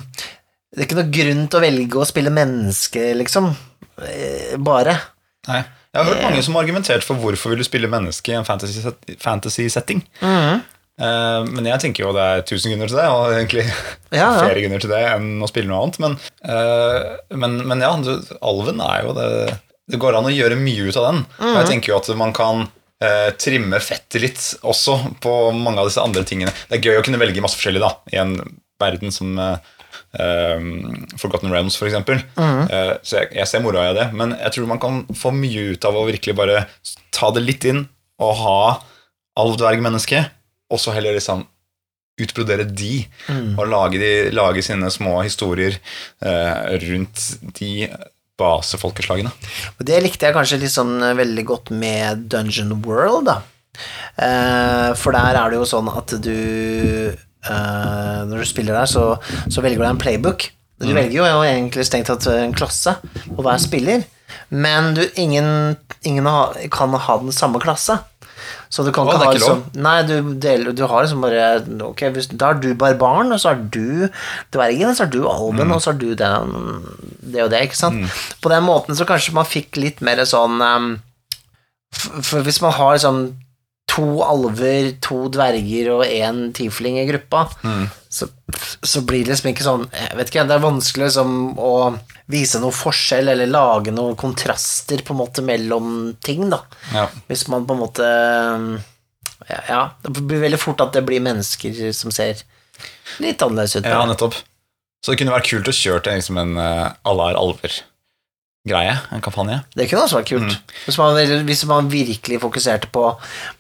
Det er ikke noe grunn til å velge å spille menneske, liksom. Eh, Bare. Nei. Jeg har hørt mange som har argumentert for hvorfor vil du spille menneske i en fantasy-setting. Fantasy setting. Mhm. Eh, men jeg tenker jo det er tusen grunner til det, og egentlig Ja, ja. *laughs* flere grunner til det enn å spille noe annet. Men, uh, men, men ja, du, alven er jo det Det går an å gjøre mye ut av den. Og Mhm. jeg tenker jo at man kan uh, trimme fettet litt også på mange av disse andre tingene. Det er gøy å kunne velge masse forskjellig da, i en verden som Forgotten Realms, for eksempel. Mhm. Eh, så jeg, jeg ser moroa i det, men jeg tror man kan få mye ut av å virkelig bare ta det litt inn og ha alv-dverg-menneske, og så heller liksom utbrodere de, og lage, de, lage sine små historier eh, rundt de basefolkeslagene. Og det likte jeg kanskje litt sånn eh, veldig godt med Dungeon World, da. Eh, for der er det jo sånn at du eh, Når du spiller der, så, så velger du en playbook. Du velger jo egentlig strengt tatt en klasse på hver spiller, men du, ingen, ingen ha, kan ha den samme klasse. Så du kan Å, ikke ha liksom Nei, du, deler, du har liksom bare Ok, hvis, da er du barbaren, og så er du dvergen, og så er du alven, og så er du den, det og det, ikke sant? På den måten så kanskje man fikk litt mer sånn um, for hvis man har liksom to alver, to dverger og én tiefling i gruppa, så, så blir det liksom ikke sånn Jeg vet ikke, det er vanskelig liksom å vise noe forskjell eller lage noen kontraster på en måte mellom ting, da. Ja. Hvis man på en måte ja, ja, det blir veldig fort at det blir mennesker som ser litt annerledes ut. ja, nettopp. Så det kunne vært kult å kjøre til liksom en eh, Alle er alver-greie. En kampanje. Det kunne også vært kult. Mm. Hvis, man, hvis man virkelig fokuserte på,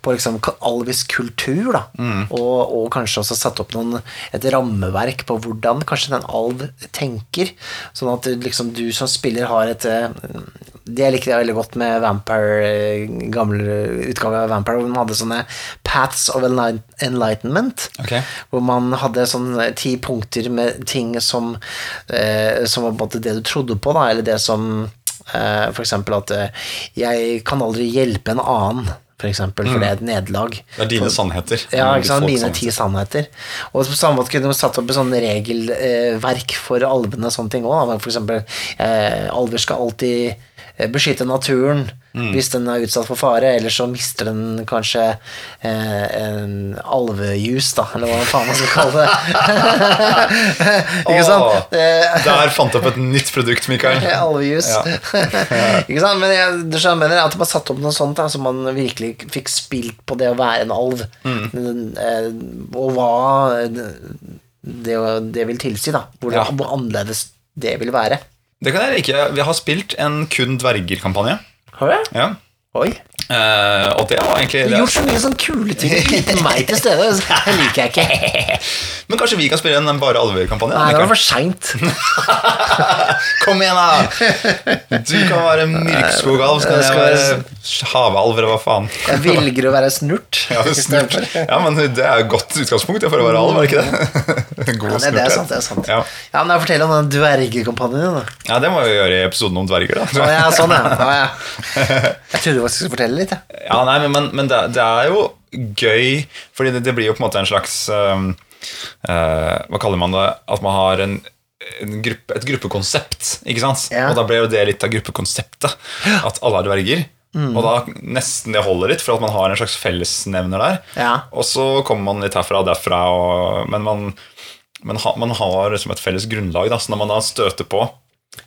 på liksom alvisk kultur, da, Mm. og, og kanskje også satte opp noen, et rammeverk på hvordan kanskje den alv tenker, sånn at liksom, du som spiller har et eh, Det likte jeg veldig godt med Vampire, eh, gamle utgave av Vampire, hvor man hadde sånne paths of enlightenment. okay. Hvor man hadde sånn ti punkter med ting som eh, Som var det du trodde på, da, eller det som eh, For eksempel at eh, jeg kan aldri hjelpe en annen, for eksempel, for det er et nederlag. Det er dine sannheter. Ja, Mm, ikke sant? Mine ti sannheter. Og på samme måte kunne man satt opp et sånn regelverk for alvene, og sånne ting òg. For eksempel, eh, alver skal alltid eh, beskytte naturen Mm. hvis den er utsatt for fare, ellers så mister den kanskje eh, en alvejus, da, eller hva faen man skal kalle det. *laughs* ikke sant? Oh, Eh, Der fant du opp et nytt produkt, Mikael. *laughs* Alvejus. *laughs* Ikke sant? Men jeg, du skjønner, at man satte opp noe sånt, da, så man virkelig fikk spilt på det å være en alv. Mm. Eh, Og hva det, det vil tilsi, da. Hvor, Ja. hvor annerledes det vil være. Det kan jeg like. Vi har spilt en kun dverger-kampanje. Har du? Ja. Oi. Eh, og det var egentlig Du det. har gjort så mye sånn kule ting uten meg til stede. Det liker jeg ikke. *laughs* Men kanskje vi kan spille en bare alver-kampanje? Nei, det var for seint. *laughs* Kom igjen, da! Du kan være myrkskogalv, så kan Jeg være havealv, eller hva faen. Jeg velger å være snurt. *laughs* Ja, snurt. Ja, men det er et godt utgangspunkt for å være alv, er det ikke det? God Ja, det, det er sant. det er sant Ja. Ja, men jeg forteller om den dvergekampanjen ja, det må vi gjøre i episoden om dverger, da. Å, ja, sånn, ja. Å, ja. Jeg trodde du skulle fortelle litt. Jeg. Ja, nei, men, men, men det, det er jo gøy, fordi det, det blir jo på en måte en slags um, uh, Hva kaller man det? At man har en, en gruppe, et gruppekonsept, ikke sant? Ja. Og da ble jo det litt av gruppekonseptet. At alle er dverger. Mm. Og da nesten det holder litt, for at man har en slags fellesnevner der. Ja. Og så kommer man litt herfra og derfra, og, men man, man, ha, man har liksom et felles grunnlag. Da, så når man da støter på,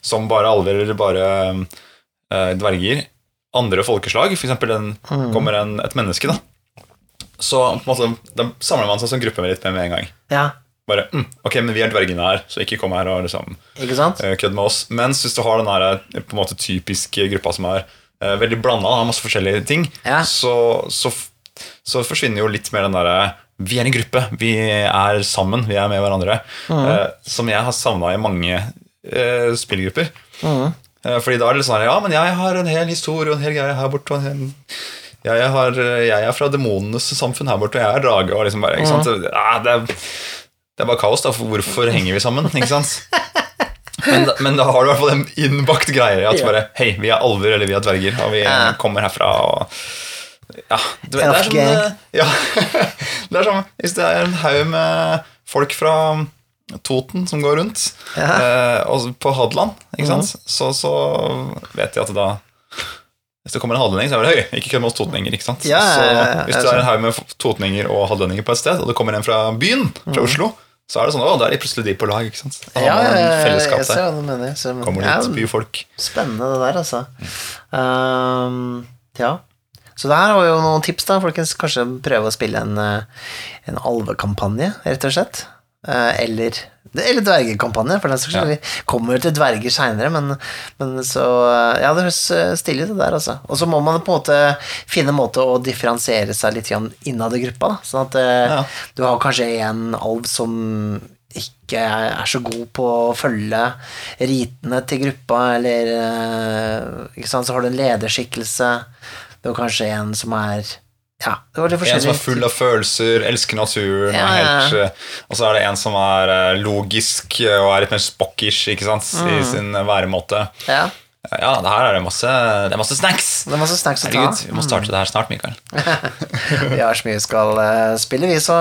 som bare alver eller bare eh, dverger, andre folkeslag, f.eks. Mm. kommer en, et menneske, da, så måte, da samler man seg som gruppe med litt med en gang. ja. Bare, mm, ok, men vi er dvergene her, så ikke kom her og liksom eh, kødd med oss. Mens hvis du har den her eh, på en måte typiske gruppa som er uh, veldig blanda, har masse forskjellige ting, Ja. så, så, så forsvinner jo litt mer den derre Vi er en gruppe, vi er sammen, vi er med hverandre. eh, som jeg har savna i mange uh, spillgrupper. Eh, fordi da er det litt sånn Ja, men jeg har en hel historie og en hel greie her borte. Og en, jeg, har, jeg er fra demonenes samfunn her borte, og jeg er drage. Og liksom bare, ikke sant? Ja, det, er, det er bare kaos, da. For hvorfor henger vi sammen? Ikke sant? Men, da- men da har du i hvert fall en innbakt greie at Ja. bare Hei, vi er alver, eller vi er dverger, og vi Ja. kommer herfra, og Ja. Det, det er som eh, Ja. *laughs* Det er som hvis det er en haug med folk fra Toten som går rundt, Ja. Eh, og på Hadeland, ikke sant, så, så vet de at da hvis det kommer en hadelending, så er det høy. Ikke kødd med oss totninger. ikke sant? Ja, så hvis du er en haug med totninger og hadelendinger på et sted, og det kommer en fra byen, fra Oslo, så er det sånn, å, da er de plutselig de på lag. ikke sant? Da. Ja, ja, ja, jeg ser hva du mener. Så, Kommer ja, byfolk. Spennende det der, altså. Um, ja. Så der har vi jo noen tips, da, folkens. Kanskje prøve å spille en, eh, en alvekampanje, rett og slett. Eh, eller eller dvergekampanje, for den saks skyld. Vi kommer til dverger seinere, men, men så eh, Ja, det høres stille ut, det der, altså. Og så må man på en måte finne en måte å differensiere seg litt innad i gruppa, da. Sånn at eh, Ja. du har kanskje en alv som ikke er så god på å følge ritene til gruppa, eller eh, ikke sant, så har du en lederskikkelse. Du har kanskje en som er Ja, det var litt En som er full av følelser, elsker naturen, Ja, og, ja, helt, eh, og så er det en som er eh, logisk eh, og er litt mer spockish ikke sant, Mm. i sin væremåte. Ja, Ja, det her er det masse, det er masse snacks. det er masse snacks å ta. Herregud, vi må starte det her snart, Mikael. *laughs* Vi har så mye vi skal spille, vi, så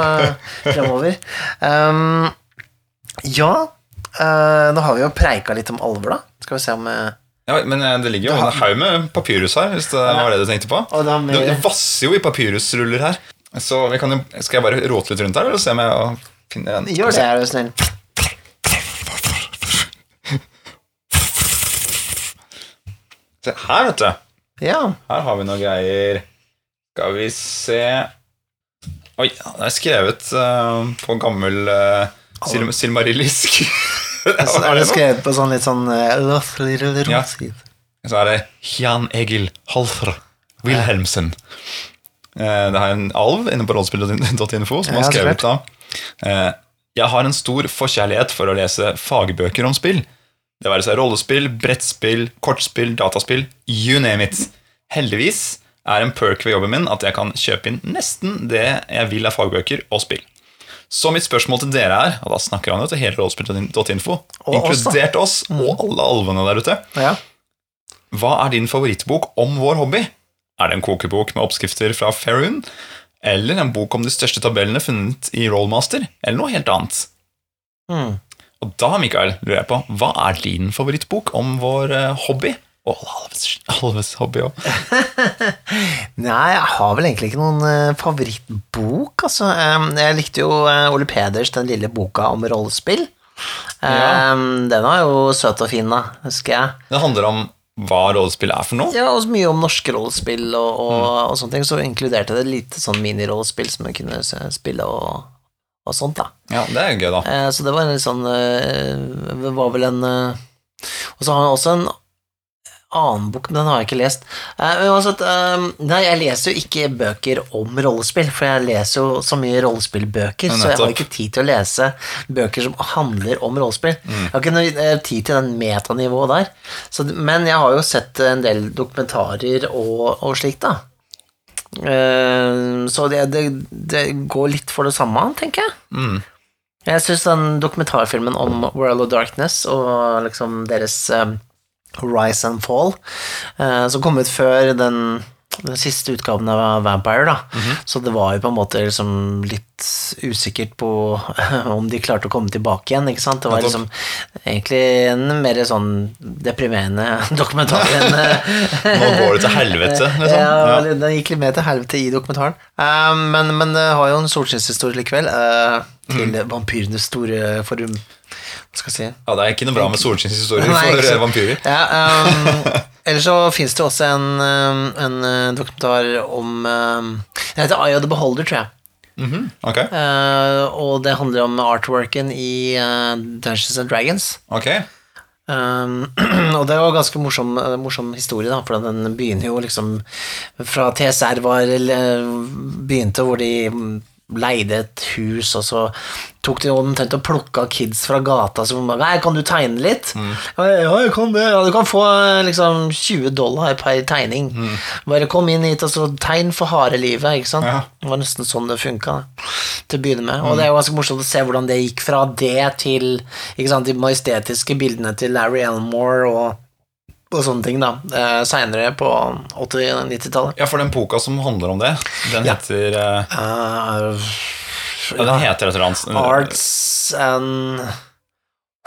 fremover. Um, ja, uh, nå har vi jo preika litt om alver, da. Skal vi se om eh, Ja, men eh, det ligger jo en haug med papyrus her, hvis det var det du tenkte på. Det vasser jo i papyrusruller her. Så vi kan jo, skal jeg bare rote litt rundt her, eller se om jeg finner en Gjør det, er du snill. Se her, vet du. Ja. Her har vi noen greier. Skal vi se Oi, det er skrevet uh, på gammel uh, sil silmarillisk. *laughs* *laughs* Så er det skrevet på sånn litt sånn eh, Ja. Så er det Jan Egil Halfr Wilhelmsen. Eh, det er en alv inne på rollespill.info som har skrevet da eh, Jeg har en stor forkjærlighet for å lese fagbøker om spill. Det være seg rollespill, brettspill, kortspill, dataspill, you name it. Heldigvis er en perk ved jobben min at jeg kan kjøpe inn nesten det jeg vil av fagbøker og spill. Så mitt spørsmål til dere er, og da snakker han jo til hele rollespill.info, inkludert oss og alle alvene der ute, Ja. hva er din favorittbok om vår hobby? Er det en kokebok med oppskrifter fra Faerun? Eller en bok om de største tabellene funnet i Rollmaster? Eller noe helt annet? Mm. Og da, Mikael, lurer jeg på, hva er din favorittbok om vår eh, hobby? Og Alves, hobby òg. *laughs* Nei, jeg har vel egentlig ikke noen eh, favorittbok, altså. Jeg likte jo eh, Ole Peders, den lille boka om rollespill. Ja. Den var jo søt og fin, da, husker jeg. Det handler om hva rollespill er for noe. Ja, og mye om norske rollespill og, og, og sånne ting. Så inkluderte det lite sånn minirollespill som jeg kunne spille og, og sånt, da. Ja, det er gøy, da. Eh, så det var en litt sånn Det var vel en Og så har han også en annen bok, men den har jeg ikke lest. Uh, men uansett, uh, nei, jeg leser jo ikke bøker om rollespill, for jeg leser jo så mye rollespillbøker, så jeg har ikke tid til å lese bøker som handler om rollespill. Jeg har ikke noe eh, tid til den metanivået der. Så, men jeg har jo sett en del dokumentarer og, og slikt, da. Uh, så det, det, det går litt for det samme, tenker jeg. Mm. Jeg syns den dokumentarfilmen om World of Darkness og liksom deres um, Rise and Fall, eh, som kom ut før den, den siste utgaven av Vampire, da. Så det var jo på en måte liksom litt usikkert på *laughs* om de klarte å komme tilbake igjen, ikke sant. Det var liksom egentlig en mer sånn deprimerende *laughs* dokumentar enn *laughs* Nå går det til helvete, liksom. ja, Ja. Den gikk litt mer til helvete i dokumentaren. Eh, men, men det har jo en solskinnshistorie likevel. eh, til Mm. vampyrenes store forum skal si? Ja, det er ikke noe bra med solskinnshistorier for vampyrer. Ja, um, Ellers så fins det også en, um, en uh, dokumentar om um, Den heter Eye of the Beholder, tror jeg. Mm -hmm. okay. uh, og det handler om artworken i uh, Dungeons and Dragons. Okay. Um, *clears throat* og det var ganske morsom, eh, morsom historie, da, for den begynner jo liksom fra TSR var eller, begynte, hvor de leide et hus, og så tok de omtrent og plukka kids fra gata som bare Nei, kan du tegne litt? Ja, ja, jeg kan det. Ja, du kan få eh, liksom 20 dollar per tegning. Bare kom inn hit og så tegn for harde livet, ikke sant? Ja. Det var nesten sånn det funka til å begynne med. Og det er jo ganske morsomt å se hvordan det gikk fra det til ikke sant, de majestetiske bildene til Larry Elmore og, og sånne ting, da. Eh, Seinere på 80- 90-tallet. Ja, for den boka som handler om det, den Ja. heter eh, Uh, ja, Den heter et eller annet Arts and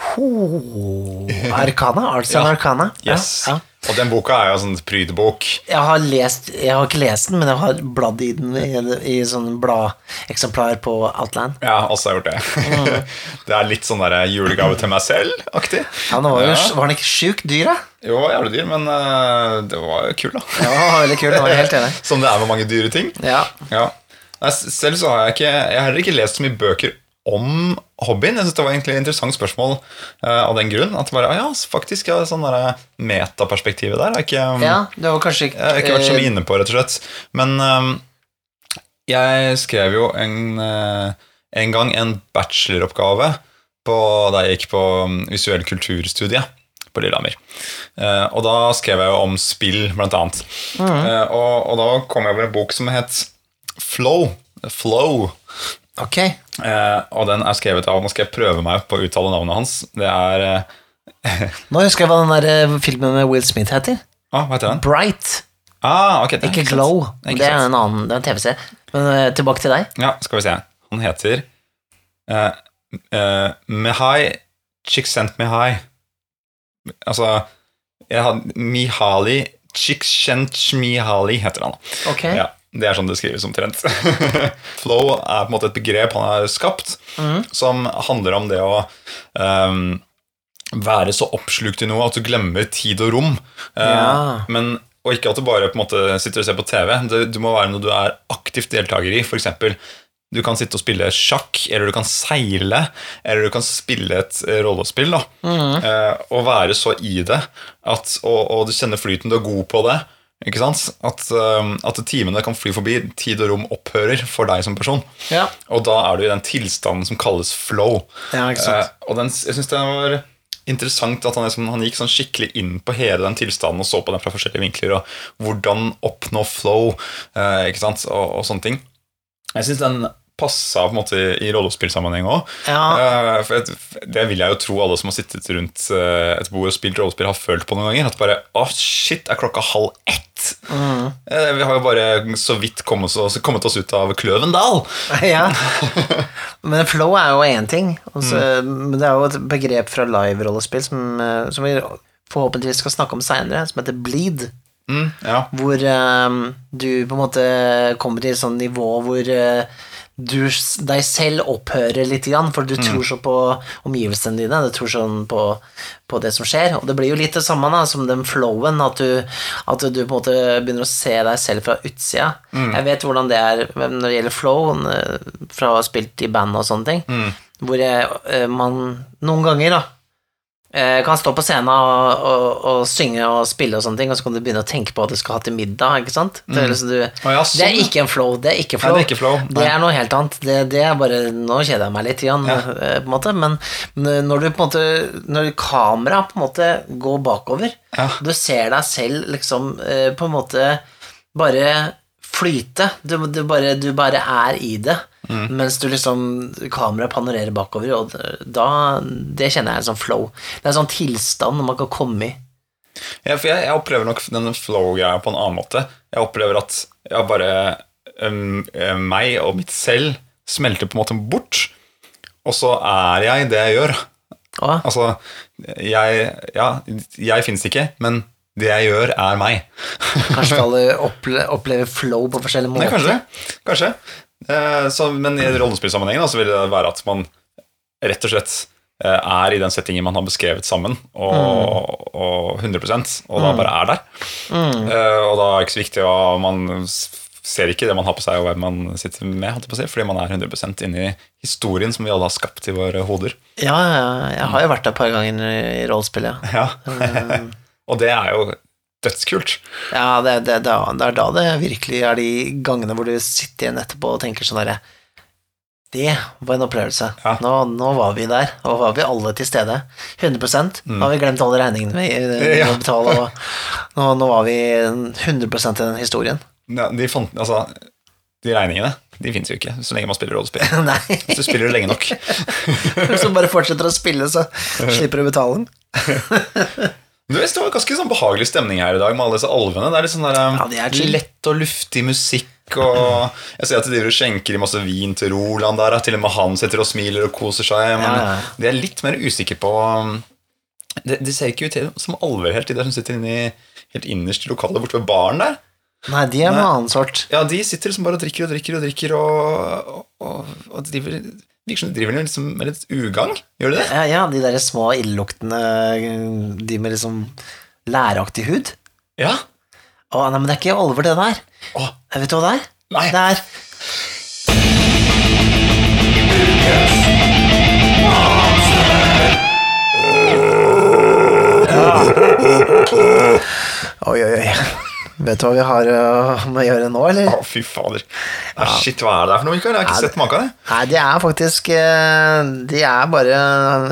Ho, Arcana? Arts and Ja. Arcana? Ja, ja. Og den boka er jo en sånn prydbok. Jeg har lest Jeg har ikke lest den, men jeg har bladd i den i, i sånn bladeksemplar på Outland. Ja, også har jeg gjort det. *laughs* det er litt sånn der julegave til meg selv-aktig. Ja, nå var, jo, Ja. var den ikke sjukt dyr, da? Jo, jævlig dyr, men uh, det var jo kul, da. Ja, veldig kul. det var helt enig. *laughs* Som det er med mange dyre ting. Ja. Ja. Nei, selv så har jeg ikke Jeg har heller ikke lest så mye bøker om hobbyen. Jeg synes Det var egentlig et interessant spørsmål uh, av den grunn. At bare, ah, ja, faktisk ja, sånn der metaperspektivet der er ikke ja, det var kanskje ikke Jeg har ikke vært så eh, mye inne på, rett og slett. Men um, jeg skrev jo en, uh, en gang en bacheloroppgave på, da jeg gikk på um, visuell kulturstudie på Lillehammer. Uh, og da skrev jeg jo om spill, blant annet. Eh, og, og da kom jeg over en bok som het Flow. Flow. Ok. Eh, og den er skrevet av Nå skal jeg prøve meg på å uttale navnet hans. Det er eh, *laughs* Nå husker jeg hva den der eh, filmen med Will Smith heter. ah, Hva heter den? Bright. Ah, ok, det er Ikke. Glow. Ikke Det er en annen det er en TV-serie. Men eh, tilbake til deg. Ja, skal vi se. Han heter uh, Mihai Csikszentmihalyi. Altså jeg had, Mihali Csikszentmihalyi heter han. Ok. Ja, det er sånn det skrives omtrent. *laughs* Flow er på en måte et begrep han har skapt, som handler om det å um, være så oppslukt i noe at du glemmer tid og rom. Ja. Uh, men, og ikke at du bare måte sitter og ser på TV. Det, du må være noe du er aktivt deltaker i. For eksempel, du kan sitte og spille sjakk, eller du kan seile, eller du kan spille et eh, rollespill. Da. Eh, og være så i det, at, og, og du kjenner flyten, du er god på det. Ikke sant? At, eh, at timene kan fly forbi, tid og rom opphører for deg som person. Ja. Og da er du i den tilstanden som kalles flow. Ja, ikke sant. Eh, og den, jeg synes det var interessant at han, liksom, han gikk sånn skikkelig inn på hele den tilstanden og så på den fra forskjellige vinkler, og hvordan oppnå flow, eh, ikke sant, og, og sånne ting. Jeg syns den passa på en måte i rollespillsammenheng òg. Ja. det vil jeg jo tro alle som har sittet rundt eh, et bord og spilt rollespill, har følt på noen ganger. At bare Å, shit, er klokka halv ett? Mm. vi har jo bare så vidt kommet kommet oss ut av Kløvendal. *laughs* ja. *laughs* Men flow er jo én ting. Altså, Men det er jo et begrep fra live-rollespill som, eh, som vi forhåpentligvis skal snakke om seinere, som heter bleed. Mm, ja. Hvor um, du på en måte kommer til et sånt nivå hvor eh, du deg selv opphører litt, for du tror så på omgivelsene dine, du tror sånn på, på det som skjer. Og det blir jo litt det samme da, som den flowen, at du, at du på en måte begynner å se deg selv fra utsida. Jeg vet hvordan det er når det gjelder flow, eh, fra å ha spilt i band og sånne ting, hvor jeg, eh, man noen ganger da, kan stå på scenen og, og, og synge og spille og sånne ting, og så kan du begynne å tenke på at du skal ha til middag, ikke sant? Det, er liksom du, oh, ja, sånn, det er ikke en flow, det er ikke Nei, det er ikke flow, Det er noe helt annet. Det, det er bare Nå kjeder jeg meg litt, igjen, Ja. eh, på en måte, men men når du på en måte Når kameraet på en måte går bakover, Ja. du ser deg selv liksom eh, på en måte bare flyte. Du, du, bare, du bare er i det. Mm. Mens du liksom kameraet panorerer bakover, og da Det kjenner jeg er sånn flow. Det er en sånn tilstand man kan komme i. Ja, for jeg, jeg opplever nok den flow-greia på en annen måte. Jeg opplever at jeg bare um, eh, Meg og mitt selv smelter på en måte bort. Og så er jeg det jeg gjør. Ah. Altså, jeg Ja, jeg fins ikke, men det jeg gjør, er meg. kanskje *laughs* alle opple opplever flow på forskjellige måter? Nei, kanskje. kanskje. Eh, så, men i rollespillsammenhengen så vil det være at man rett og slett eh, er i den settingen man har beskrevet sammen, og, og 100% og da bare er der. Eh, og da er det ikke så viktig hva man ser ikke det man har på seg, og hvem man sitter med, si, fordi man er 100% inne historien som vi alle har skapt i våre hoder. Ja, ja, jeg har jo vært der et par ganger i rollespillet. ja. *laughs* Ja. og det er jo dødskult. Ja, det, det, det, er da det virkelig er de gangene hvor du sitter igjen etterpå og tenker sånn derre Det var en opplevelse. Ja. Nå, nå var vi der, og var vi alle til stede. 100 Nå har vi glemt alle regningene vi eh, Ja. må betale, og nå, nå var vi 100% i den historien. Ja, de, fant, altså, de regningene de fins jo ikke så lenge man spiller rollespill. *laughs* Hvis du spiller det lenge nok. *laughs* Hvis du bare fortsetter å spille, så slipper du å betale den. *laughs* Du vet, Det var ganske sånn behagelig stemning her i dag med alle disse alvene. Det er litt sånn der, um, Ja, det er lett og luftig musikk. Og *clears throat* jeg ser at de driver og skjenker i masse vin til Roland der. Til og med han sitter og smiler og koser seg. Men Ja, ja. de er litt mer usikre på Det, De, ser ikke ut som alver helt, de der som sitter inne i, helt innerst i lokalet borte ved baren der. Nei, de er noe annen sort. Ja, de sitter liksom bare og drikker og drikker og drikker og, og, og driver Virker som de driver liksom med litt ugagn. Gjør du det? Ja, ja, de der små illeluktende De med liksom læraktig hud. Ja. Å, nei, men det er ikke alvor, det der. Åh. Vet du hva det er? Nei. Det er Oi, oi, oi. Vet du hva vi har uh, med å gjøre nå, eller? Å, fy fader. Ja. shit, hva er det der for noe, Mikael? Jeg har ikke sett maken. det. Nei, de er faktisk øh, De er bare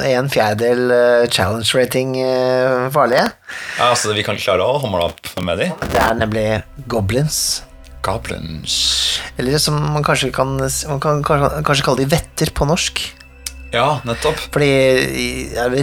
en fjerdedel øh, challenge rating farlige. Ja, altså, vi kan klare å hamle opp med de. Det er nemlig goblins. Goblins. Eller som man kanskje kan, man kan kanskje, kanskje kalle de vetter på norsk. Ja, nettopp. Fordi i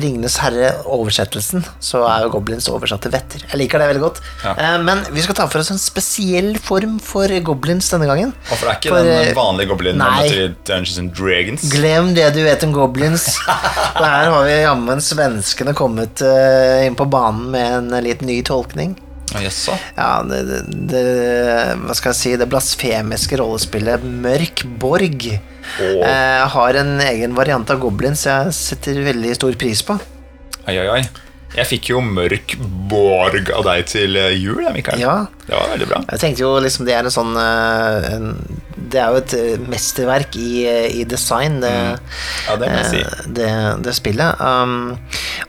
Ringenes herre-oversettelsen så er jo goblins oversatt til vetter. Jeg liker det veldig godt. Ja. Eh, Men vi skal ta for oss en spesiell form for goblins denne gangen. Og for det er ikke For, den eh, vanlige goblinen nei. i Dungeons and Dragons. Glem det du vet om goblins. *laughs* Her har vi jammen svenskene kommet eh, inn på banen med en litt ny tolkning. Ja, Jaså? Ja, det, det, det Hva skal jeg si Det blasfemiske rollespillet Mørk Borg oh. eh, har en egen variant av goblins jeg setter veldig stor pris på. Oi, oi, oi. Jeg fikk jo mørk borg av deg til eh, jul, Mikael. Ja, Det var veldig bra. Jeg tenkte jo liksom det er en sånn eh, en, Det er jo et eh, mesterverk i, eh, i design, det, Ja, det si. eh, det, det spillet. Um,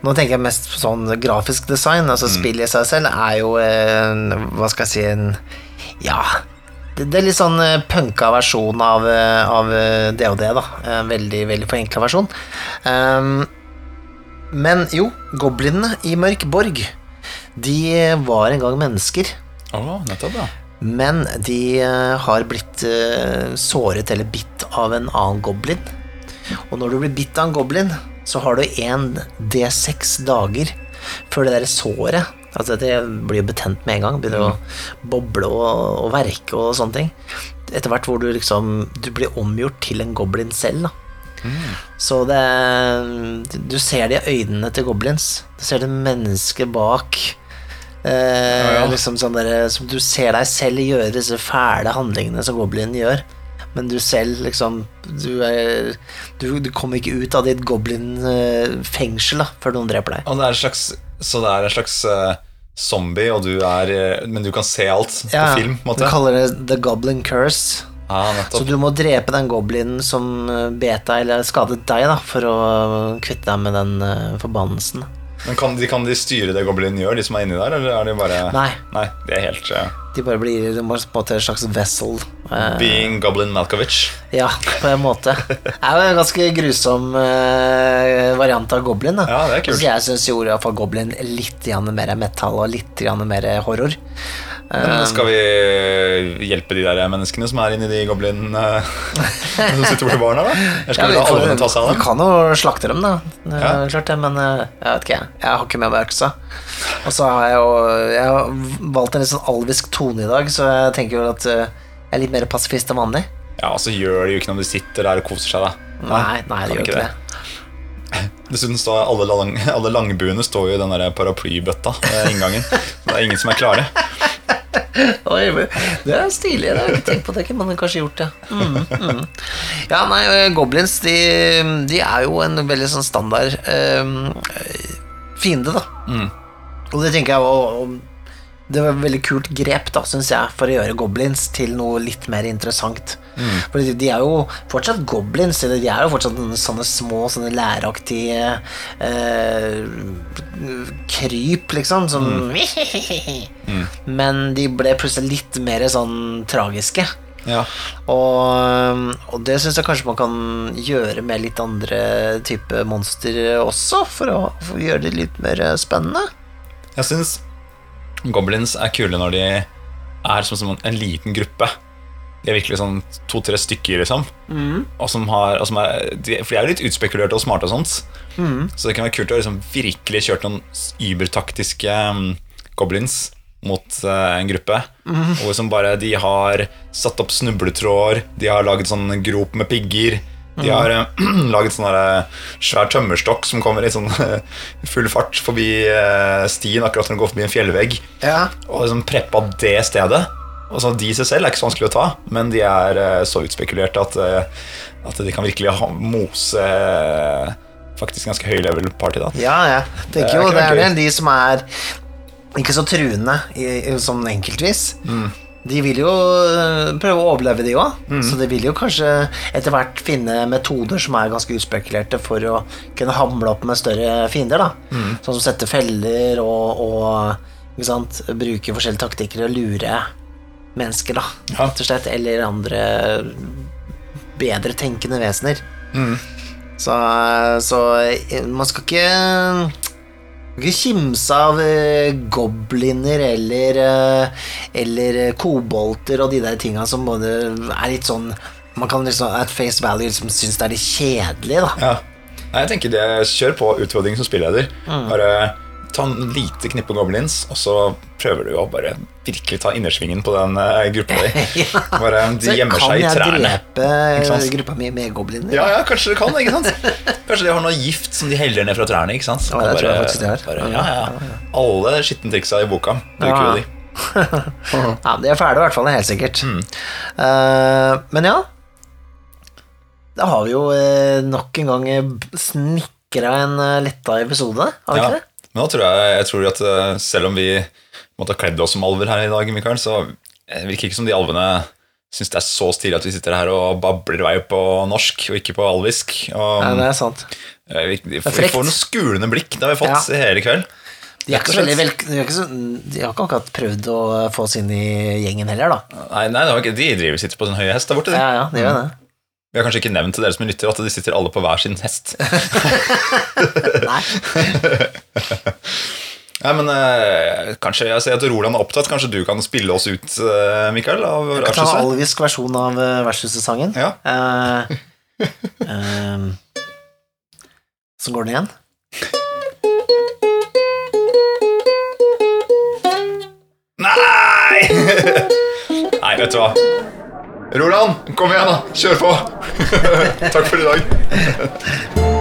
nå tenker jeg mest på sånn grafisk design. Altså Mm. Spillet i seg selv er jo en, Hva skal jeg si en Ja. Det, er litt sånn punka versjon av, av DOD, da. En veldig, veldig forenkla versjon. Um, men jo, goblinene i Mørk Borg, de var en gang mennesker. Oh, nettopp, ja. Men de eh, har blitt eh, såret eller bitt av en annen goblin. Og når du blir bitt av en goblin, så har du en D6 dager før det der såret Altså det blir jo betent med en gang. Begynner å boble og, og verke og sånne ting. Etter hvert hvor du liksom Du blir omgjort til en goblin selv, da. Så det Du ser det i øynene til goblins. Du ser det mennesket bak. Eh, ja. liksom sånn der, som Du ser deg selv gjøre disse fæle handlingene som goblinen gjør. Men du selv, liksom Du, er, du, du kommer ikke ut av ditt goblin-fengsel før noen dreper deg. Og det er en slags, så det er en slags uh, zombie, og du er eh, Men du kan se alt Ja, på film, Måte. Du kaller det The Goblin Curse. Ah, Så du må drepe den goblinen som eh, bet deg eller skadet deg, da for å kvitte deg med den uh, forbannelsen. Men kan de, kan de styre det goblinen gjør, de som er inni der, eller er de bare Nei. Nei, det er helt uh... De bare blir de bare på en slags vessel. Uh... Being Goblin Malkovich. Ja, på en måte. Det er jo en ganske grusom uh, variant av goblin. Da. Ja, det er kult. Så jeg syns jo i hvert fall goblin litt mer metal og litt mer horror. Eh, Men skal vi hjelpe de der menneskene som er inni de goblinene *laughs* som sitter borti baren her, da? Eller skal vi la alle ta seg av vi kan jo slakte dem, da. Det Ja. Klart det, men eh, jeg vet ikke. Jeg har ikke med meg øksa. Og så har jeg jo Jeg har valgt en litt sånn alvisk tone i dag, så jeg tenker jo at eh, jeg er litt mer pasifist enn vanlig. Ja, og så gjør det jo ikke om de sitter der og koser seg, da. Nei, nei, det gjør ikke ikke det. Dessuten står alle, lang, alle langbuene står jo i den der paraplybøtta ved inngangen. Det er ingen som er klare. Oi, det er stilig. Det har ikke tenkt på. Det kunne man kanskje gjort, ja. Mm, mm. Ja, nei, eh, goblins de, de er jo en veldig sånn standard eh, fiende, da. Og det tenker jeg var Det var et veldig kult grep, da, synes jeg, for å gjøre goblins til noe litt mer interessant. For de, de er jo fortsatt goblins, eller de er jo fortsatt sånne, små, sånne læraktige eh, kryp, liksom, som *laughs* Men de ble plutselig litt mer sånn tragiske. Ja. Og, og det syns jeg kanskje man kan gjøre med litt andre type monster også, for å, for å gjøre det litt mer spennende. Jeg syns goblins er kule når de er som, som en liten gruppe. De er virkelig sånn to-tre stykker, liksom. Og som har, og som er, de, for de er jo litt utspekulerte og smarte og sånt. Så det kan være kult å liksom virkelig kjørt noen übertaktiske um, goblins mot eh, en gruppe. Og som bare De har satt opp snubletråder, de har laget sånn grop med pigger. De har uh, *clears throat* laget sånn eh, svær tømmerstokk som kommer i sånn uh, full fart forbi uh, stien akkurat når den går forbi en fjellvegg. Ja. Og liksom preppa det stedet. Og så De seg selv er ikke så vanskelig å ta, men de er så utspekulerte at, at de kan virkelig ha, mose faktisk ganske høy level party. da Ja, jeg Det tenker er jo det er det er de som er ikke så truende i, i, sånn enkeltvis. Mm. De vil jo øh, prøve å overleve, de òg. Mm. Så de vil jo kanskje etter hvert finne metoder som er ganske utspekulerte for å kunne hamle opp med større fiender. da Mm. Sånn som sette feller og, og sant? bruke forskjellige taktikker og lure mennesker, da. Ja. Rett og slett. Eller andre bedre tenkende vesener. Mm. Så, så eh, man skal ikke ikke kimse av eh, gobliner eller eh, Eller eh, kobolter og de der tinga som både er litt sånn Man kan liksom at face value liksom synes det er litt kjedelig, da. Ja. Nei, jeg tenker det Kjør på utfordring som spilleder. Bare ta en lite knippe goblins, og så prøver du å bare virkelig ta innersvingen på den uh, gruppa di. *laughs* Bare, de Så gjemmer kan seg i jeg trærne. drepe Ikke sant? eh, gruppa mi med gobliner? Ja, ja, kanskje du kan. ikke sant? Kanskje de har noe gift som de heller ned fra trærne. ikke sant? Ja, det tror jeg faktisk de har. Bare, ja, ja. Alle skittentriksa i boka bruker Ja. jo de. *laughs* Ja, de er fæle i hvert fall, helt sikkert. Mm. Uh, men ja Da har vi jo uh, nok en gang snikra en letta episode, har vi Ja. ikke det? Men da tror jeg, jeg tror at eh, selv om vi måtte ha kledd oss som alver her i dag, Mikael, så eh, virker det ikke som de alvene syns det er så stilig at vi sitter her og babler i vei på norsk og ikke på alvisk. Og, Nei, det er sant. eh, vi, vi, får, vi får noen skulende blikk. Det har vi fått hele kveld. De, ikke veldig vel, de, ikke så, de har ikke akkurat prøvd å få oss inn i gjengen heller, da. Nei, nei det var ikke, De driver sitter på sin høye hest der borte. De. Ja, ja, de gjør det. Vi har kanskje ikke nevnt til dere som lytter at de sitter alle på hver sin hest. *laughs* Nei. *laughs* Nei, men eh, kanskje Jeg ser at Roland er opptatt. Kanskje du kan spille oss ut, uh, Mikael? Av Jeg kan ta en alvisk versjon av Versus-sangen Ja. Uh, um, *laughs* så går den igjen. Nei! Nei, vet du hva. Roland, kom igjen, da. Kjør på. *laughs* Takk for i dag.